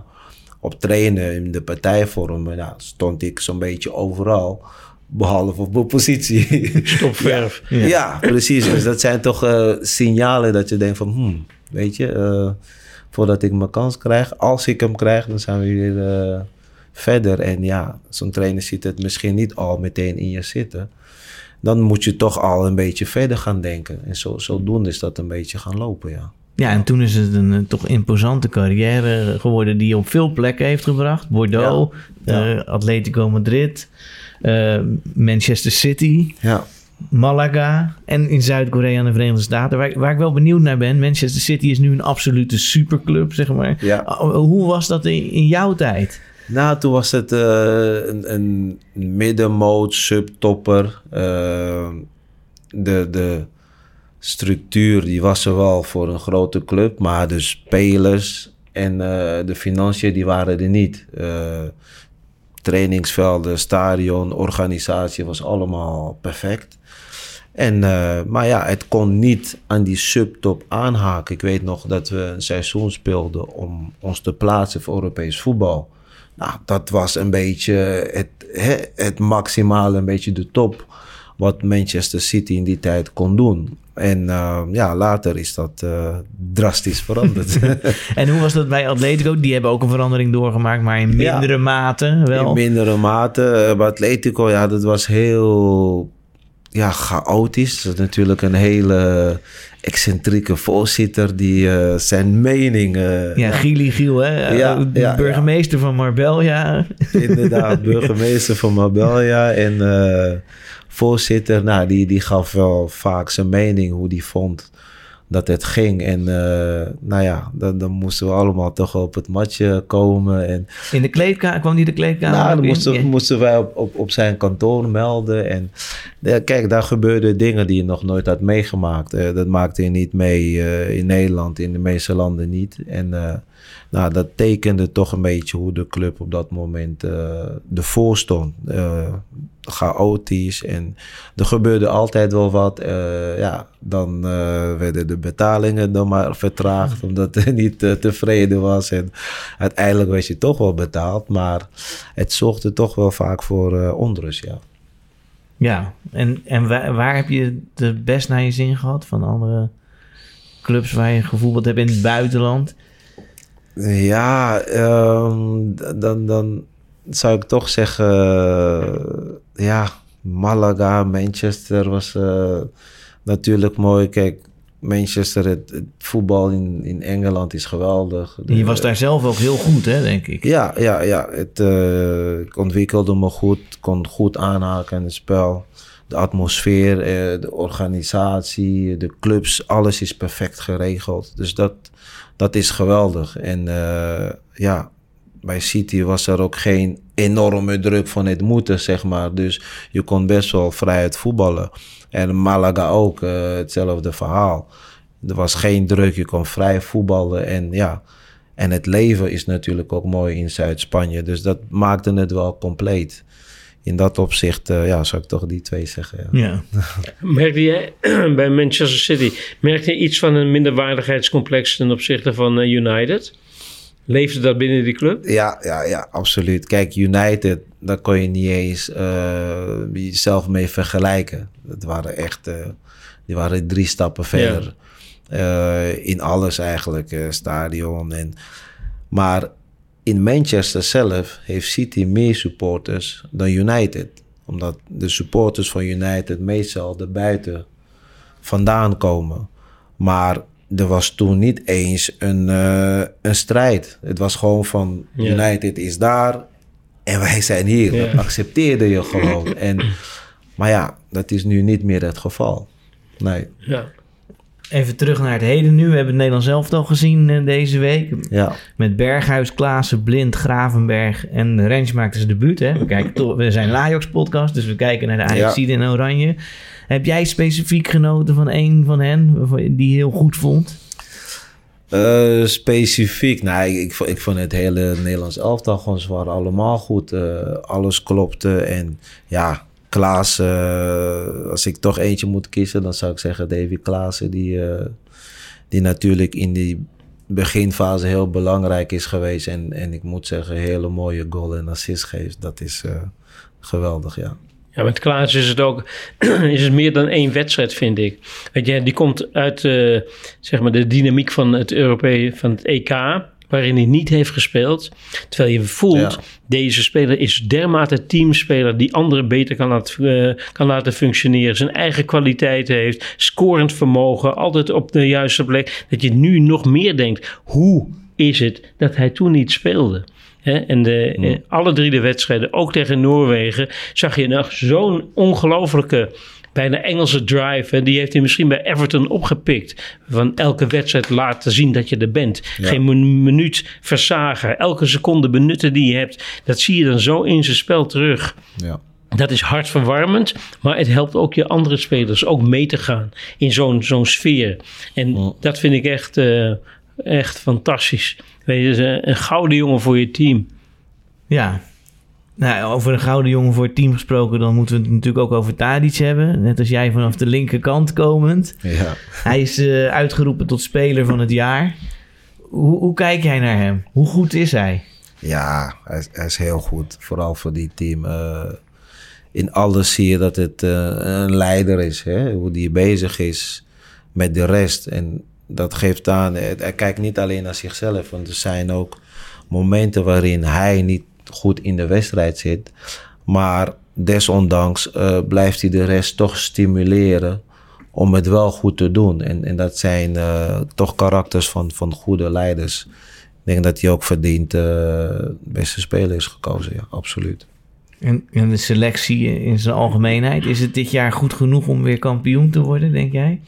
Speaker 3: op trainen in de partijvormen nou, stond ik zo'n beetje overal. Behalve op mijn positie.
Speaker 2: Stopverf.
Speaker 3: ja. precies. Dus dat zijn toch eh, signalen dat je denkt van... Hmm, weet je, eh, voordat ik mijn kans krijg... Als ik hem krijg, dan zijn we weer eh, verder. En ja, zo'n trainer ziet het misschien niet al meteen in je zitten dan moet je toch al een beetje verder gaan denken. En zo, zodoende is dat een beetje gaan lopen, ja.
Speaker 1: Ja, en toen is het een eh, toch imposante carrière geworden die je op veel plekken heeft gebracht. Bordeaux,
Speaker 3: Ja.
Speaker 1: eh, Atletico Madrid, eh, Manchester City,
Speaker 3: Ja,
Speaker 1: Malaga en in Zuid-Korea en de Verenigde Staten. Waar, waar ik wel benieuwd naar ben, Manchester City is nu een absolute superclub, zeg maar.
Speaker 3: Ja.
Speaker 1: Hoe was dat in, in jouw tijd?
Speaker 3: Nou, toen was het eh, een, een middenmoot, subtopper. Eh, de, de structuur die was er wel voor een grote club, maar de spelers en eh, de financiën die waren er niet. Trainingsvelden, stadion, organisatie was allemaal perfect. En, maar ja, het kon niet aan die subtop aanhaken. Ik weet nog dat we een seizoen speelden om ons te plaatsen voor Europees voetbal. Nou, dat was een beetje het, hè, het maximale, een beetje de top wat Manchester City in die tijd kon doen. En eh, ja, later is dat eh, drastisch veranderd.
Speaker 1: En hoe was dat bij Atletico? Die hebben ook een verandering doorgemaakt, maar in
Speaker 3: Ja.
Speaker 1: mindere mate wel.
Speaker 3: In mindere mate. Eh, Bij Atletico, ja, dat was heel ja, chaotisch. Dat is natuurlijk een hele excentrieke voorzitter die eh, zijn mening... eh,
Speaker 1: Ja, Gili Giel, hè?
Speaker 3: Ja,
Speaker 1: Eh,
Speaker 3: ja,
Speaker 1: burgemeester van Marbella.
Speaker 3: Inderdaad, burgemeester van Marbella en voorzitter. Nou, die, die gaf wel vaak zijn mening hoe die vond dat het ging. En eh, nou ja, dan, dan moesten we allemaal toch op het matje komen. En
Speaker 1: In de kleedkamer, kwam die de kleedkamer
Speaker 3: nou, dan moesten,
Speaker 1: Ja.
Speaker 3: moesten wij op, op, op zijn kantoor melden. En ja, kijk, daar gebeurden dingen die je nog nooit had meegemaakt. Eh, dat maakte je niet mee eh, in Nederland, in de meeste landen niet. En nou, dat tekende toch een beetje hoe de club op dat moment ervoor stond. Chaotisch en er gebeurde altijd wel wat. Eh, ja, dan eh, werden de betalingen dan maar vertraagd omdat hij niet eh, tevreden was. En uiteindelijk werd je toch wel betaald, maar het zorgde toch wel vaak voor onrust, ja.
Speaker 1: Ja, en, en waar, waar heb je het best naar je zin gehad van andere clubs waar je gevoetbald hebt in het buitenland?
Speaker 3: Ja, ehm, dan, dan zou ik toch zeggen, eh, ja, Malaga, Manchester was eh, natuurlijk mooi. Kijk, Manchester, het, het voetbal in, in Engeland is geweldig.
Speaker 1: Je was daar zelf ook heel goed, hè, denk ik.
Speaker 3: Ja, ja, ja. Het, eh, ik ontwikkelde me goed, kon goed aanhaken in het spel. De atmosfeer, eh, de organisatie, de clubs, alles is perfect geregeld. Dus dat, dat is geweldig. En eh, ja, bij City was er ook geen enorme druk van het moeten, zeg maar. Dus je kon best wel vrijheid voetballen. En Malaga ook, eh, hetzelfde verhaal. Er was geen druk, je kon vrij voetballen. En ja, en het leven is natuurlijk ook mooi in Zuid-Spanje. Dus dat maakte het wel compleet. in dat opzicht eh, ja, zou ik toch die twee zeggen. Ja.
Speaker 1: Ja.
Speaker 2: Merkte jij bij Manchester City, merkte je iets van een minderwaardigheidscomplex ten opzichte van eh, United? Leefde dat binnen die club?
Speaker 3: Ja, ja, ja, absoluut. Kijk, United, daar kon je niet eens eh, jezelf mee vergelijken. Dat waren echt, eh, die waren drie stappen verder. Eh, in alles eigenlijk, stadion. En, maar in Manchester zelf heeft City meer supporters dan United. Omdat de supporters van United meestal er buiten vandaan komen. Maar er was toen niet eens een, eh, een strijd. Het was gewoon van. United is daar en wij zijn hier.
Speaker 2: Ja.
Speaker 3: Dat accepteerde je gewoon. en, maar ja, dat is nu niet meer het geval. Nee,
Speaker 2: Ja.
Speaker 1: Even terug naar het heden nu. We hebben het Nederlands zelf al gezien eh, deze week.
Speaker 3: ja.
Speaker 1: Met Berghuis, Klaassen, Blind, Gravenberg en Rens maakte zijn debuut. Hè? We, kijken we zijn een Ajax-podcast, dus we kijken naar de ajax in Oranje. Heb jij specifiek genoten van een van hen waarvan je die heel goed vond?
Speaker 3: Eh, specifiek, nou, ik, ik, vond- het hele Nederlands elftal gewoon, ze allemaal goed. Eh, alles klopte en ja, Klaas, eh, als ik toch eentje moet kiezen, dan zou ik zeggen Davy Klaassen, die, die natuurlijk in die beginfase heel belangrijk is geweest. En, en ik moet zeggen, hele mooie goal en assist geeft. Dat is geweldig, ja.
Speaker 2: Ja, met Klaas is het ook is het meer dan één wedstrijd, vind ik. Weet je, die komt uit eh, zeg maar de dynamiek van het Europee, van het EK, waarin hij niet heeft gespeeld. Terwijl je voelt,
Speaker 3: Ja.
Speaker 2: deze speler is dermate teamspeler die anderen beter kan laten, eh, kan laten functioneren. Zijn eigen kwaliteiten heeft, scorend vermogen, altijd op de juiste plek. Dat je nu nog meer denkt, hoe is het dat hij toen niet speelde? Hè, en de, eh, alle drie de wedstrijden, ook tegen Noorwegen, zag je nog zo'n ongelofelijke, bijna Engelse drive. Die heeft hij misschien bij Everton opgepikt. Van elke wedstrijd laten zien dat je er bent. Geen min- minuut versagen. Elke seconde benutten die je hebt. Dat zie je dan zo in zijn spel terug.
Speaker 3: ja.
Speaker 2: Dat is hartverwarmend, maar het helpt ook je andere spelers ook mee te gaan in zo'n zo'n sfeer. En dat vind ik echt, eh, echt fantastisch. Weet je, dus, een gouden jongen voor je team.
Speaker 1: Ja. Nou, over een gouden jongen voor het team gesproken, dan moeten we het natuurlijk ook over Tadic hebben. Net als jij vanaf de linkerkant komend.
Speaker 3: ja.
Speaker 1: Hij is eh, uitgeroepen tot speler van het jaar. Hoe, hoe kijk jij naar hem? Hoe goed is hij?
Speaker 3: Ja, hij is, hij is heel goed. Vooral voor die team. Eh, in alles zie je dat het eh, een leider is. Hè? Hoe die bezig is met de rest. En dat geeft aan, hij, hij kijkt niet alleen naar zichzelf. Want er zijn ook momenten waarin hij niet goed in de wedstrijd zit. Maar desondanks eh, blijft hij de rest toch stimuleren om het wel goed te doen. En, en dat zijn eh, toch karakters van, van goede leiders. Ik denk dat hij ook verdient eh beste speler is gekozen, ja, absoluut.
Speaker 1: En, en de selectie in zijn algemeenheid, is het dit jaar goed genoeg om weer kampioen te worden, denk jij?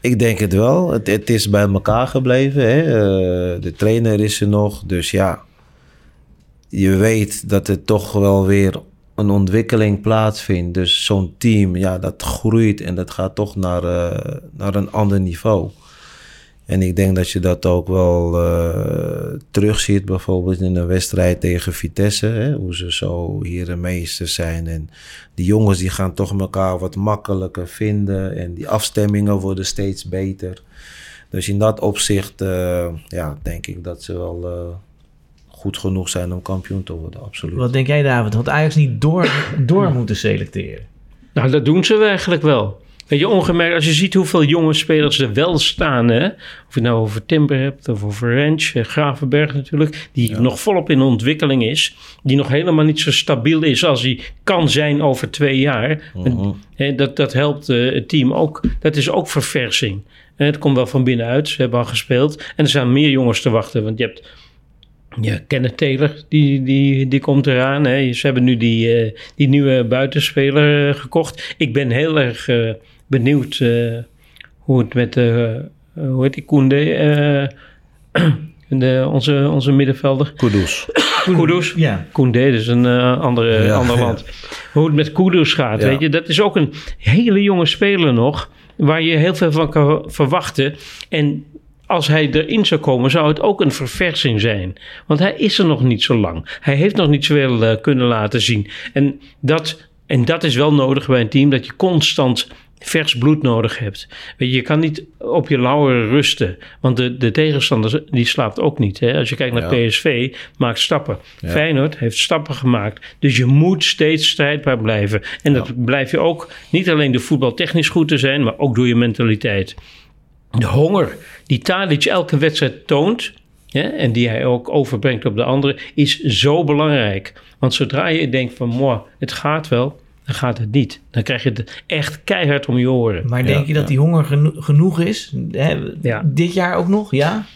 Speaker 3: Ik denk het wel. Het, het is bij elkaar gebleven. Hè? Eh, de trainer is er nog. Dus ja, je weet dat er toch wel weer een ontwikkeling plaatsvindt. Dus zo'n team, ja, dat groeit en dat gaat toch naar, eh, naar een ander niveau. En ik denk dat je dat ook wel eh terugziet, bijvoorbeeld in een wedstrijd tegen Vitesse. Hè? Hoe ze zo hier de meester zijn. En die jongens die gaan toch elkaar wat makkelijker vinden. En die afstemmingen worden steeds beter. Dus in dat opzicht, eh, ja, denk ik dat ze wel eh, goed genoeg zijn om kampioen te worden, absoluut.
Speaker 1: Wat denk jij, David? Had Ajax niet door, door moeten selecteren?
Speaker 2: Nou, dat doen ze eigenlijk wel. Weet je, ongemerkt, als je ziet hoeveel jonge spelers er wel staan, hè? of je het nou over Timber hebt, of over Rens, eh, Gravenberg natuurlijk, die nog volop in ontwikkeling is, die nog helemaal niet zo stabiel is als hij kan zijn over twee jaar. En, hè, dat, dat helpt eh, het team ook. Dat is ook verversing. Het komt wel van binnenuit, ze hebben al gespeeld. En er staan meer jongens te wachten, want je hebt ja, Kenneth Taylor, die, die, die komt eraan. Hè. Ze hebben nu die, eh, die nieuwe buitenspeler gekocht. Ik ben heel erg benieuwd eh, hoe het met, eh, eh, hoe heet die, Koende, eh, de, onze, onze middenvelder.
Speaker 3: Kudus.
Speaker 2: Kudus.
Speaker 1: Ja.
Speaker 2: Koundé, dus een eh, andere,
Speaker 3: Ja,
Speaker 2: ander
Speaker 3: ja.
Speaker 2: land. Hoe het met Kudus gaat,
Speaker 3: Ja.
Speaker 2: weet je. Dat is ook een hele jonge speler nog, waar je heel veel van kan verwachten. En als hij erin zou komen, zou het ook een verversing zijn. Want hij is er nog niet zo lang. Hij heeft nog niet zoveel uh, kunnen laten zien. En dat, en dat is wel nodig bij een team, dat je constant vers bloed nodig hebt. Weet je, je kan niet op je lauweren rusten. Want de, de tegenstander die slaapt ook niet. Hè? Als je kijkt naar PSV, maakt stappen. Feyenoord heeft stappen gemaakt. Dus je moet steeds strijdbaar blijven. En dat blijf je ook niet alleen door voetbaltechnisch goed te zijn... maar ook door je mentaliteit. De honger die Tadic elke wedstrijd toont... en die hij ook overbrengt op de anderen... is zo belangrijk. Want zodra je denkt van... Het gaat wel dan gaat het niet. Dan krijg je het echt keihard om je oren.
Speaker 1: Maar denk je dat die honger genoeg is? Hè, dit jaar ook nog? Ja?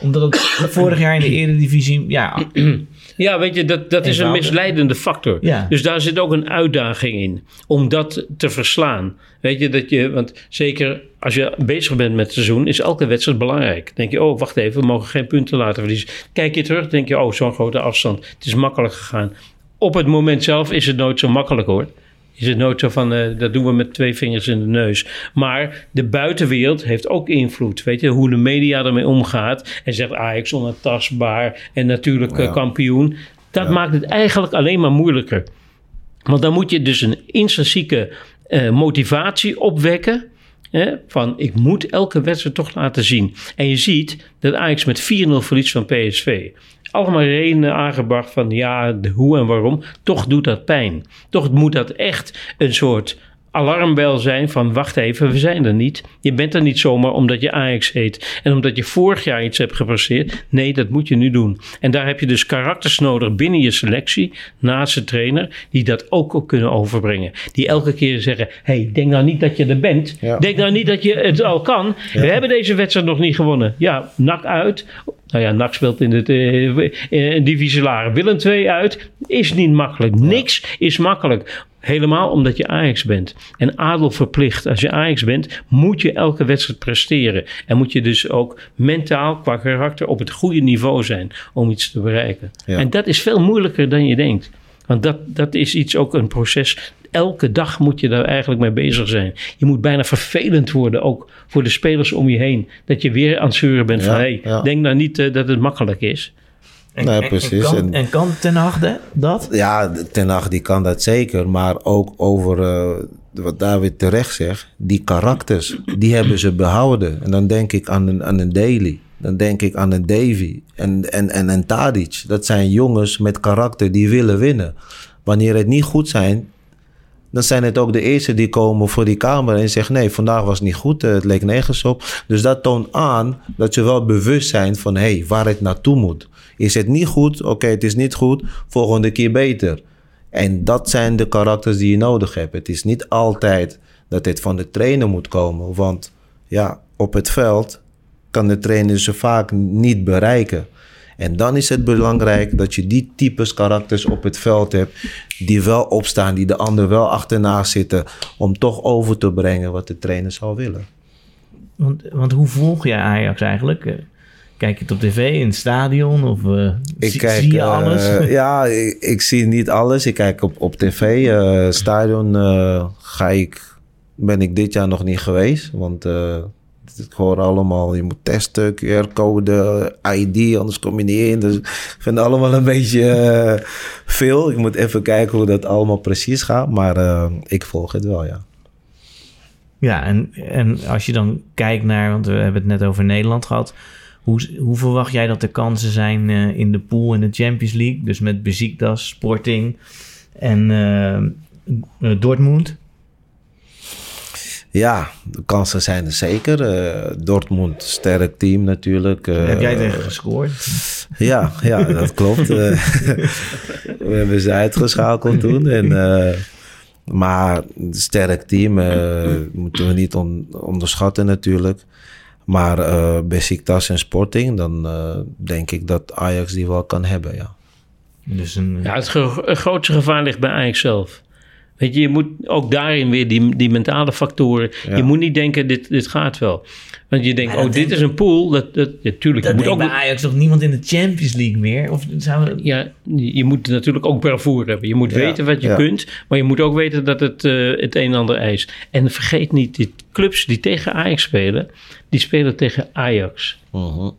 Speaker 1: Omdat het vorig jaar in de eredivisie... Ja,
Speaker 2: ja weet je, dat, dat is een misleidende factor.
Speaker 1: Ja.
Speaker 2: Dus daar zit ook een uitdaging in. Om dat te verslaan. Weet je, dat je... Want zeker als je bezig bent met het seizoen... is elke wedstrijd belangrijk. denk je, oh, wacht even, we mogen geen punten laten verliezen. Kijk je terug, denk je, oh, zo'n grote afstand. Het is makkelijk gegaan. Op het moment zelf is het nooit zo makkelijk hoor is het nooit zo van, uh, dat doen we met twee vingers in de neus. Maar de buitenwereld heeft ook invloed. Weet je, hoe de media ermee omgaat. En zegt Ajax ontastbaar en natuurlijk eh, kampioen. Dat maakt het eigenlijk alleen maar moeilijker. Want dan moet je dus een intrinsieke uh, motivatie opwekken. Hè, van ik moet elke wedstrijd toch laten zien. En je ziet dat Ajax met 4-0 verliest van PSV allemaal redenen aangebracht van ja, hoe en waarom. Toch doet dat pijn. Toch moet dat echt een soort alarmbel zijn van wacht even, we zijn er niet. Je bent er niet zomaar omdat je Ajax heet en omdat je vorig jaar iets hebt gepresteerd. Nee, dat moet je nu doen. En daar heb je dus karakters nodig binnen je selectie, naast de trainer, die dat ook kunnen overbrengen. Die elke keer zeggen, hey, denk nou niet dat je er bent. Denk nou niet dat je het al kan. We hebben deze wedstrijd nog niet gewonnen. Ja, nak uit. Nou ja, NAC speelt in het uh, divisie lager. Willem 2 uit. Is niet makkelijk. Niks is makkelijk. Helemaal omdat je Ajax bent. En adel verplicht. Als je Ajax bent, moet je elke wedstrijd presteren. En moet je dus ook mentaal qua karakter op het goede niveau zijn om iets te bereiken. En dat is veel moeilijker dan je denkt. Want dat, dat is iets ook een proces. Elke dag moet je daar eigenlijk mee bezig zijn. Je moet bijna vervelend worden, ook voor de spelers om je heen. Dat je weer aan het zeuren bent van, hé, hey, denk nou niet uh, dat het makkelijk is.
Speaker 1: En, nee, precies. En kan, en, kan Ten Hag dat?
Speaker 3: Ja, Ten Hag die kan dat zeker. Maar ook over uh, wat David terecht zegt. Die karakters, die hebben ze behouden. En dan denk ik aan een, aan een Daily. Dan denk ik aan een Davy en, en, en een Tadic. Dat zijn jongens met karakter die willen winnen. Wanneer het niet goed zijn, dan zijn het ook de eerste die komen voor die kamer en zeggen: nee, vandaag was het niet goed, het leek nergens op. Dus dat toont aan dat ze wel bewust zijn van hey, waar het naartoe moet. Is het niet goed? Oké, het is niet goed, volgende keer beter. En dat zijn de karakters die je nodig hebt. Het is niet altijd dat dit van de trainer moet komen, want ja, op het veld kan de trainer ze vaak niet bereiken. En dan is het belangrijk dat je die types karakters op het veld hebt. Die wel opstaan, die de ander wel achterna zitten. Om toch over te brengen wat de trainer zou willen.
Speaker 1: Want, want hoe volg jij Ajax eigenlijk? Eh, kijk je het op tv in het stadion of uh, ik zie, kijk, zie, je alles?
Speaker 3: Uh, ja, ik, ik, zie niet alles. Ik kijk op, op tv. Uh, stadion ga ik, ben ik dit jaar nog niet geweest. Want het hoor allemaal, je moet testen, QR-code, ID, anders kom je niet in. Dus ik vind het allemaal een beetje uh, veel. Ik moet even kijken hoe dat allemaal precies gaat. Maar uh, ik volg het wel, ja.
Speaker 1: Ja, en, en als je dan kijkt naar, want we hebben het net over Nederland gehad. Hoe, hoe verwacht jij dat de kansen zijn uh, in de pool in de Champions League? Dus met Besiktas, Sporting en Dortmund?
Speaker 3: Ja, de kansen zijn er zeker. Uh, Dortmund, sterk team natuurlijk.
Speaker 1: Uh, Heb jij tegen gescoord?
Speaker 3: Ja, ja dat klopt. Uh, we hebben ze uitgeschakeld toen. En, maar sterk team moeten we niet on onderschatten natuurlijk. Maar uh, Besiktas en Sporting, dan denk ik dat Ajax die wel kan hebben, ja.
Speaker 2: Dus een... Ja, het, gro het grootste gevaar ligt bij Ajax zelf. Weet je, je moet ook daarin weer die, die mentale factoren.
Speaker 3: Ja.
Speaker 2: Je moet niet denken, dit, dit gaat wel. Want je denkt, oh, dit is een pool. Dat, dat, ja, tuurlijk,
Speaker 1: Dat
Speaker 2: je moet ook...
Speaker 1: bij Ajax toch niemand in de Champions League meer? Of zou we...
Speaker 2: Ja, je moet natuurlijk ook bravoure hebben. Je moet
Speaker 3: Ja,
Speaker 2: weten wat je
Speaker 3: ja.
Speaker 2: kunt, maar je moet ook weten dat het eh, het een en ander eist. En vergeet niet, die clubs die tegen Ajax spelen, die spelen tegen Ajax.
Speaker 3: Mhm.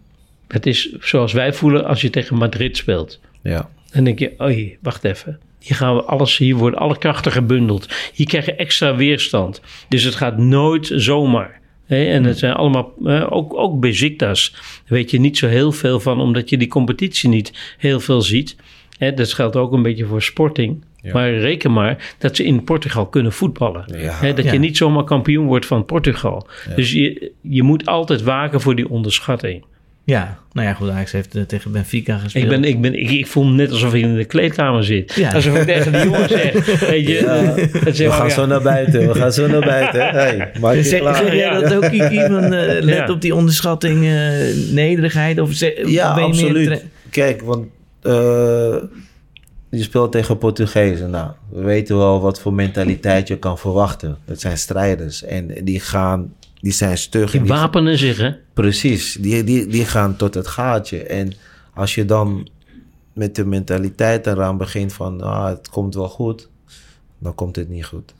Speaker 2: Het is zoals wij voelen als je tegen Madrid speelt.
Speaker 3: Ja.
Speaker 2: Dan denk je, oei, wacht even. Hier gaan we alles, hier worden alle krachten gebundeld. Hier krijg je extra weerstand. Dus het gaat nooit zomaar. Hè? En het zijn allemaal, eh, ook, ook Besiktas, daar weet je niet zo heel veel van, omdat je die competitie niet heel veel ziet. Hè? Dat geldt ook een beetje voor Sporting.
Speaker 3: Ja.
Speaker 2: Maar reken maar dat ze in Portugal kunnen voetballen.
Speaker 3: Ja.
Speaker 2: Dat
Speaker 1: Ja.
Speaker 2: je niet zomaar kampioen wordt van Portugal. Dus je, je moet altijd waken voor die onderschatting.
Speaker 1: Ja, nou ja, goed. Ajax heeft eh, tegen Benfica gespeeld.
Speaker 2: Ik, ben, ik, ben, ik, ik voel me net alsof ik in de kleedkamer zit.
Speaker 1: Ja.
Speaker 2: Alsof ik tegen die jongen zeg. Weet je, zeg
Speaker 3: We
Speaker 2: maar,
Speaker 3: gaan
Speaker 2: ja.
Speaker 3: zo naar buiten. We gaan zo naar buiten. Hey, maak
Speaker 1: zeg, zeg jij
Speaker 2: Ja.
Speaker 1: dat ook, Kiki? Van, eh, let
Speaker 2: Ja.
Speaker 1: op die onderschatting, eh, nederigheid? Of ze,
Speaker 3: Ja,
Speaker 1: of
Speaker 3: absoluut. Kijk, want eh, je speelt tegen Portugezen. Nou, we weten wel wat voor mentaliteit je kan verwachten. Dat zijn strijders. En die gaan, die zijn stug.
Speaker 2: Die
Speaker 3: en die-
Speaker 2: wapenen zich, hè?
Speaker 3: Precies, die, die, die gaan tot het gaatje. En als je dan met de mentaliteit eraan begint van ah, het komt wel goed, dan komt het niet goed.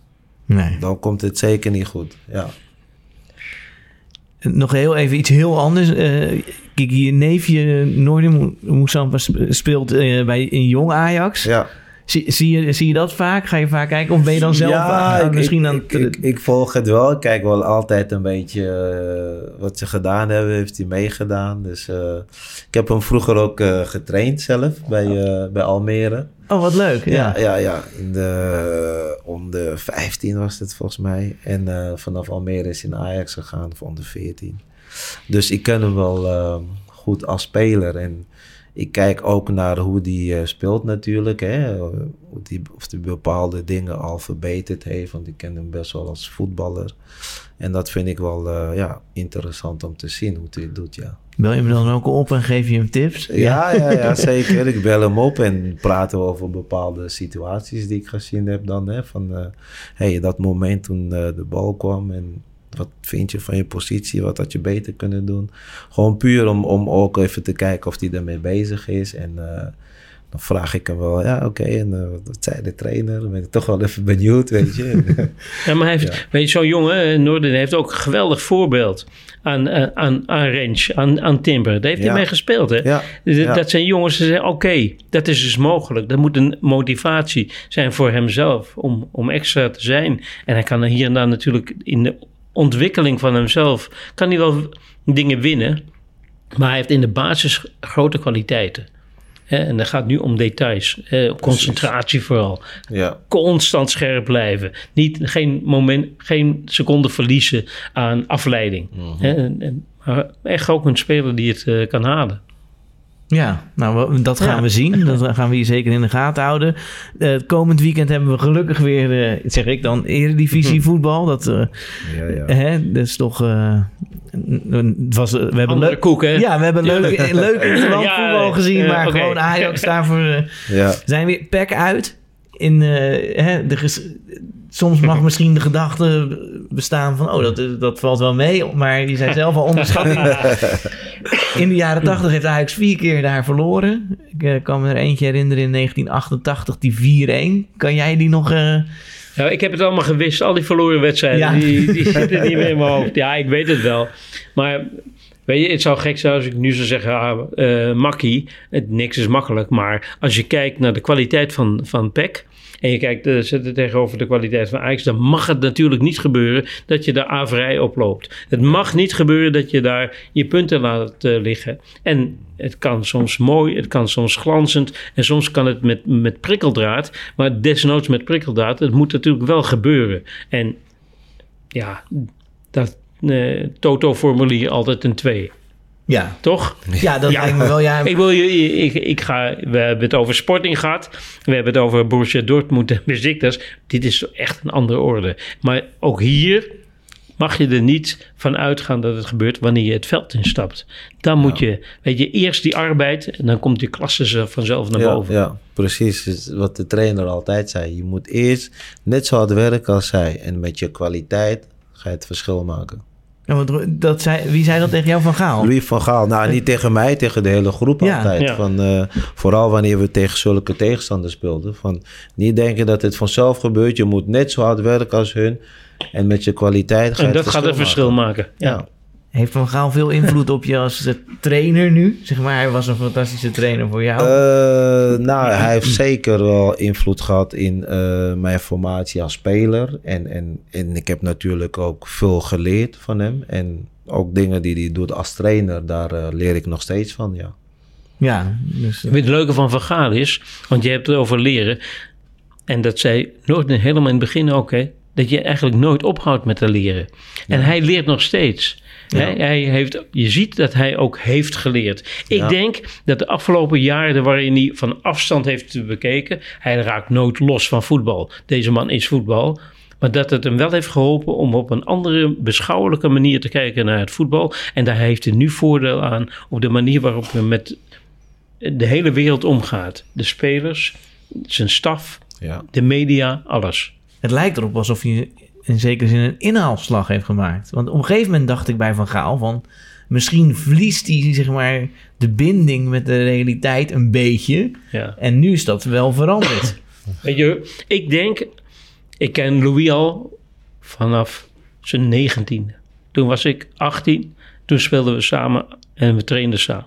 Speaker 1: Nee.
Speaker 3: Dan komt het zeker niet goed. Ja.
Speaker 1: Nog heel even iets heel anders. Eh Kiki, je neefje Noordi Moussampa sp- speelt eh, bij in Jong Ajax.
Speaker 3: ja.
Speaker 1: Zie, zie, je, zie je dat vaak? Ga je vaak kijken? Of ben je dan zelf aan-
Speaker 3: ik,
Speaker 1: misschien aan
Speaker 3: ik, ik, ik volg het wel. Ik kijk wel altijd een beetje eh, wat ze gedaan hebben. Heeft hij meegedaan. Dus eh, ik heb hem vroeger ook eh, getraind zelf bij, eh, bij Almere.
Speaker 1: Oh, wat leuk. Ja.
Speaker 3: Ja, ja, ja. In de onder 15 was het volgens mij. En eh, vanaf Almere is hij naar Ajax gegaan, of onder 14. Dus ik ken hem wel eh, goed als speler. En ik kijk ook naar hoe hij speelt natuurlijk. Hè. Hoe die, of hij bepaalde dingen al verbeterd heeft. Want ik ken hem best wel als voetballer. En dat vind ik wel eh, ja, interessant om te zien hoe hij het doet, ja.
Speaker 1: Bel je hem dan ook op en geef je hem tips?
Speaker 3: Ja, ja, ja, zeker. Ik bel hem op en praten we over bepaalde situaties die ik gezien heb dan. Hè, van, eh hey, dat moment toen eh, de bal kwam en wat vind je van je positie? Wat had je beter kunnen doen? Gewoon puur om, om ook even te kijken of hij ermee bezig is. En eh, dan vraag ik hem wel, ja oké, en eh, wat zei de trainer? Dan ben ik toch wel even benieuwd, weet je.
Speaker 2: Ja, maar hij heeft, weet je, zo'n jongen, eh, Noorden, heeft ook een geweldig voorbeeld aan, aan, aan Range, aan, aan Timber. Daar heeft
Speaker 3: Ja.
Speaker 2: hij mee gespeeld, hè?
Speaker 3: Ja.
Speaker 2: Dat zijn jongens die zeggen, oké, dat is dus mogelijk. Dat moet een motivatie zijn voor hemzelf om, om extra te zijn. En hij kan er hier en daar natuurlijk in de ontwikkeling van hemzelf, kan hij wel dingen winnen. Maar hij heeft in de basis grote kwaliteiten. En dat gaat nu om details. concentratie vooral
Speaker 3: ja.
Speaker 2: constant scherp blijven. Niet, geen, moment, geen seconde verliezen aan afleiding.
Speaker 3: Mhm.
Speaker 2: Hè, en, en, maar echt ook een speler die het eh, kan halen.
Speaker 1: Ja, nou, dat gaan
Speaker 2: Ja.
Speaker 1: we zien. Dat gaan we hier zeker in de gaten houden. Eh, het komend weekend hebben we gelukkig weer, eh, zeg ik dan, eredivisie voetbal. Dat, eh,
Speaker 3: Ja, ja.
Speaker 1: hè, dat is toch... het was, we hebben
Speaker 2: Andere
Speaker 1: leuk,
Speaker 2: koek, hè?
Speaker 1: ja, we hebben leuk, leuk interland voetbal gezien, maar gewoon Ajax daarvoor...
Speaker 3: ja.
Speaker 1: zijn weer pek uit. In, eh, hè, de ges- soms mag misschien de gedachte bestaan van... oh, dat, dat valt wel mee. Maar je zei zelf al onderschatting. in de jaren tachtig heeft Ajax vier keer daar verloren. Ik eh, kan me er eentje herinneren in 1988, die 4-1. Kan jij die nog... eh,
Speaker 2: Ja, ik heb het allemaal gewist. Al die verloren wedstrijden,
Speaker 1: Ja.
Speaker 2: die, die zitten niet meer in mijn hoofd. Ja, ik weet het wel. Maar weet je, het zou gek zijn als ik nu zou zeggen... Ah, eh, makkie, het, niks is makkelijk. Maar als je kijkt naar de kwaliteit van, van PEC... en je kijkt, eh, zet het tegenover de kwaliteit van Ajax... dan mag het natuurlijk niet gebeuren dat je daar averij oploopt. Het mag niet gebeuren dat je daar je punten laat eh, liggen. En het kan soms mooi, het kan soms glanzend... en soms kan het met, met prikkeldraad... maar desnoods met prikkeldraad. Het moet natuurlijk wel gebeuren. En ja, dat eh, Toto-formulier altijd een 2.
Speaker 1: Ja.
Speaker 2: Toch?
Speaker 1: ja, dat
Speaker 2: Ja.
Speaker 1: lijkt me wel... Ja,
Speaker 2: Ik wil je, ik, ik ga, we hebben het over Sporting gehad. We hebben het over Borussia Dortmund en Besiktas. Dit is echt een andere orde. Maar ook hier mag je er niet van uitgaan dat het gebeurt wanneer je het veld instapt. Dan moet je, weet je, eerst die arbeid en dan komt die klasse ze vanzelf naar
Speaker 3: Ja,
Speaker 2: boven.
Speaker 3: ja, precies. Dus wat de trainer altijd zei. Je moet eerst net zo hard werken als zij. En met je kwaliteit ga je het verschil maken.
Speaker 1: Ja, want dat zei, wie zei dat tegen jou van Gaal?
Speaker 3: Louis van Gaal, nou niet tegen mij, tegen de hele groep
Speaker 1: Ja.
Speaker 3: altijd.
Speaker 2: Ja.
Speaker 3: Van, eh, vooral wanneer we tegen zulke tegenstanders speelden. Van, niet denken dat het vanzelf gebeurt. Je moet net zo hard werken als hun. En met je kwaliteit ga je
Speaker 2: En dat gaat het verschil maken. Ja.
Speaker 1: Heeft Van Gaal veel invloed op je als trainer nu? Zeg maar, hij was een fantastische trainer voor jou.
Speaker 3: Eh, nou, hij heeft zeker wel invloed gehad in eh, mijn formatie als speler. En, en, en ik heb natuurlijk ook veel geleerd van hem. En ook dingen die hij doet als trainer, daar eh, leer ik nog steeds van, ja.
Speaker 1: ja, dus,
Speaker 2: Weet Het leuke van Van Gaal is, want je hebt het over leren. En dat zei nooit helemaal in het begin ook, hè, dat je eigenlijk nooit ophoudt met te leren. En hij leert nog steeds. Hij, hij heeft, je ziet dat hij ook heeft geleerd. Ik
Speaker 3: Ja.
Speaker 2: denk dat de afgelopen jaren waarin hij van afstand heeft bekeken, hij raakt nooit los van voetbal. Deze man is voetbal. Maar dat het hem wel heeft geholpen om op een andere beschouwelijke manier te kijken naar het voetbal. En daar heeft hij nu voordeel aan op de manier waarop hij met de hele wereld omgaat. De spelers, zijn staf,
Speaker 3: ja.
Speaker 2: de media, alles.
Speaker 1: het lijkt erop alsof hij in zekere zin een inhaalslag heeft gemaakt. Want op een gegeven moment dacht ik bij Van Gaal van... Misschien verliest hij zeg maar, de binding met de realiteit een beetje.
Speaker 2: Ja.
Speaker 1: En nu is dat wel veranderd.
Speaker 2: Weet je, ik denk, ik ken Louis al vanaf zijn negentiende. Toen was ik 18, toen speelden we samen en we trainden samen.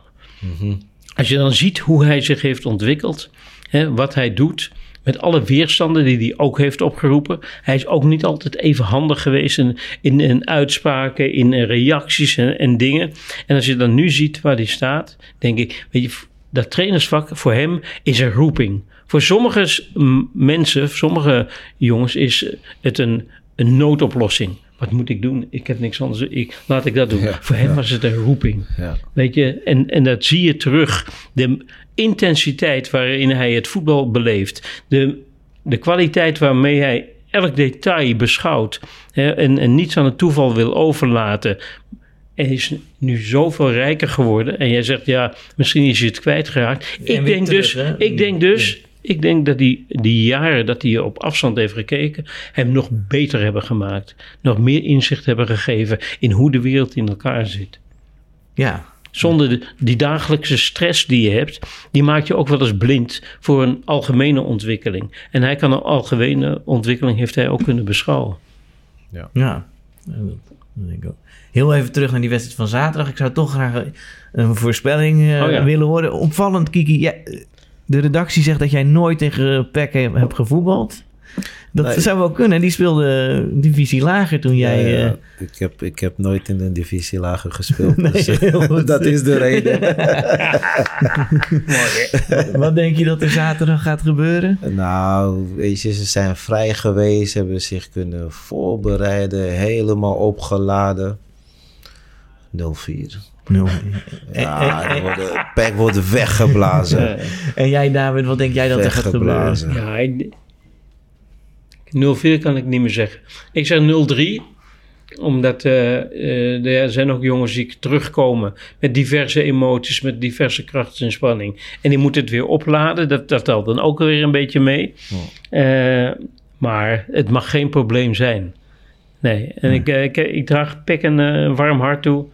Speaker 2: Als je dan ziet hoe hij zich heeft ontwikkeld, hè, wat hij doet, met alle weerstanden die hij ook heeft opgeroepen. Hij is ook niet altijd even handig geweest in, in, in uitspraken, in reacties en, en dingen. En als je dan nu ziet waar hij staat, denk ik, weet je, dat trainersvak voor hem is een roeping. Voor sommige mensen, voor sommige jongens, is het een, een noodoplossing. Wat moet ik doen? Ik heb niks anders. Ik, laat ik dat doen.
Speaker 3: Ja,
Speaker 2: voor hem
Speaker 3: ja.
Speaker 2: was het een roeping.
Speaker 3: Ja.
Speaker 2: Weet je, en, en dat zie je terug. De intensiteit waarin hij het voetbal beleeft. De, de kwaliteit waarmee hij elk detail beschouwt. Hè, en, en niets aan het toeval wil overlaten. Hij is nu zoveel rijker geworden. En jij zegt, ja, misschien is hij het kwijtgeraakt.
Speaker 1: weer
Speaker 2: Ik denk
Speaker 1: terug,
Speaker 2: dus,
Speaker 1: hè?
Speaker 2: ik denk dus, ik denk dat die, die jaren dat hij op afstand heeft gekeken, hem nog beter hebben gemaakt. Nog meer inzicht hebben gegeven in hoe de wereld in elkaar zit.
Speaker 1: ja,
Speaker 2: Zonder de, die dagelijkse stress die je hebt, die maakt je ook wel eens blind voor een algemene ontwikkeling. En hij kan een algemene ontwikkeling, heeft hij ook kunnen beschouwen.
Speaker 1: Ja, Ja, dat dat denk ik ook. Heel even terug naar die wedstrijd van zaterdag. Ik zou toch graag een voorspelling eh,
Speaker 2: Oh ja.
Speaker 1: willen horen. Opvallend, Kiki. jij- de redactie zegt dat jij nooit tegen PEC he- hebt gevoetbald. Dat
Speaker 3: Nee.
Speaker 1: zou wel kunnen. Die speelde divisie lager toen jij...
Speaker 3: Ja, ja.
Speaker 1: eh,
Speaker 3: Ik, heb, ik heb nooit in een divisie lager gespeeld.
Speaker 1: Nee,
Speaker 3: dus, eh,
Speaker 1: heel goed.
Speaker 3: dat is de reden.
Speaker 1: wat denk je dat er zaterdag gaat gebeuren?
Speaker 3: Nou, weet je, ze zijn vrij geweest, hebben zich kunnen voorbereiden, helemaal opgeladen. 0-4.
Speaker 1: Nul.
Speaker 3: Ja, worden- Pek wordt weggeblazen.
Speaker 1: En jij, David, wat denk jij dat er gaat gebeuren?
Speaker 2: Ja, ik- 0-4 kan ik niet meer zeggen. Ik zeg 0-3, omdat eh, eh, er zijn ook jongens die terugkomen met diverse emoties, met diverse kracht en spanning. En die moeten het weer opladen, dat, dat telt dan ook weer een beetje mee. Eh, maar het mag geen probleem zijn. Nee, en ik, ik, ik draag Pek een warm hart toe.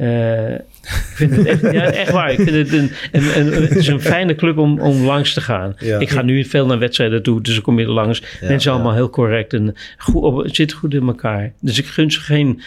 Speaker 2: Eh, ik vind het echt, ja, echt waar. Ik vind het, een, een, een- het is een fijne club om, om langs te gaan.
Speaker 3: Ja.
Speaker 2: Ik ga nu veel naar wedstrijden toe, dus ik kom hier langs.
Speaker 3: Ja,
Speaker 2: Mensen allemaal heel correct en goed, op, het zit goed in elkaar. Dus ik gun ze geen,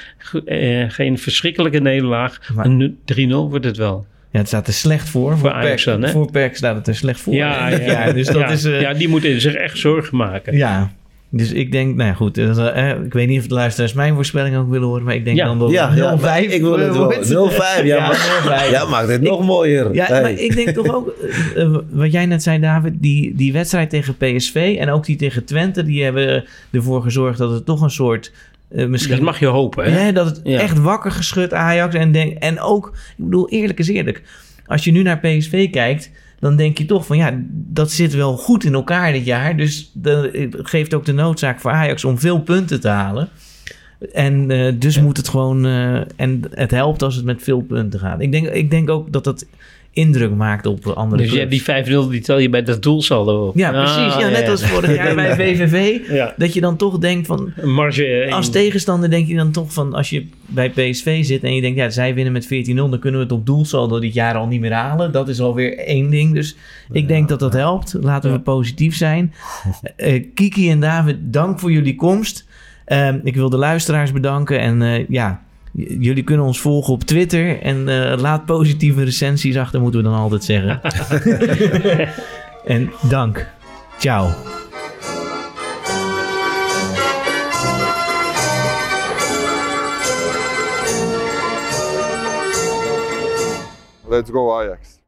Speaker 2: eh, geen verschrikkelijke nederlaag.
Speaker 1: Maar-
Speaker 2: nu- 3-0 wordt het wel.
Speaker 1: Ja, het staat er slecht voor. Voor,
Speaker 2: Ajax dan, hè?
Speaker 1: voor PEC staat het er slecht voor.
Speaker 2: Ja, ja.
Speaker 1: Dus dat is... eh,
Speaker 2: ja, die moeten zich echt zorgen maken.
Speaker 1: Ja, dus ik denk, nou ja, goed. eh, eh, ik weet niet of de luisteraars mijn voorspelling ook willen horen, maar ik denk
Speaker 2: Ja.
Speaker 1: dan dat
Speaker 3: Ja,
Speaker 1: het
Speaker 3: ja
Speaker 1: 0-5
Speaker 3: maar ik wil het wel.
Speaker 1: wordt.
Speaker 3: 0-5, ja, maar,
Speaker 1: 0-5.
Speaker 3: ja, maakt het nog mooier.
Speaker 1: Ja,
Speaker 3: Hey.
Speaker 1: maar ik denk toch ook, eh, eh, wat jij net zei, David, die, die wedstrijd tegen PSV en ook die tegen Twente, die hebben ervoor gezorgd dat het toch een soort. eh, misschien,
Speaker 2: Dat mag je hopen. Hè?
Speaker 1: Ja, dat het
Speaker 2: Ja.
Speaker 1: echt wakker geschud Ajax. En, denk, en ook, ik bedoel, eerlijk is eerlijk. Als je nu naar PSV kijkt, dan denk je toch van ja, dat zit wel goed in elkaar dit jaar. Dus dat geeft ook de noodzaak voor Ajax om veel punten te halen. En eh, dus moet het gewoon... eh, en het helpt als het met veel punten gaat. Ik denk, ik denk ook dat dat indruk maakt op andere
Speaker 2: Dus je hebt die 5-0, die tel je bij dat doelsaldo op.
Speaker 1: Ja, precies. Ja,
Speaker 2: Ah,
Speaker 1: net als vorig jaar bij VVV.
Speaker 2: Ja.
Speaker 1: Dat je dan toch denkt van...
Speaker 2: Marge. eh,
Speaker 1: Als tegenstander denk je dan toch van... Als je bij PSV zit en je denkt... Ja, zij winnen met 14-0. Dan kunnen we het op doelsaldo dit jaar al niet meer halen. Dat is alweer één ding. Dus ik denk dat dat helpt. Laten we positief zijn. Eh, Kiki en David, dank voor jullie komst. Ehm, ik wil de luisteraars bedanken. En eh, ja... Jullie kunnen ons volgen op Twitter en eh, laat positieve recensies achter, moeten we dan altijd zeggen. en dank. Ciao.
Speaker 4: Let's go Ajax.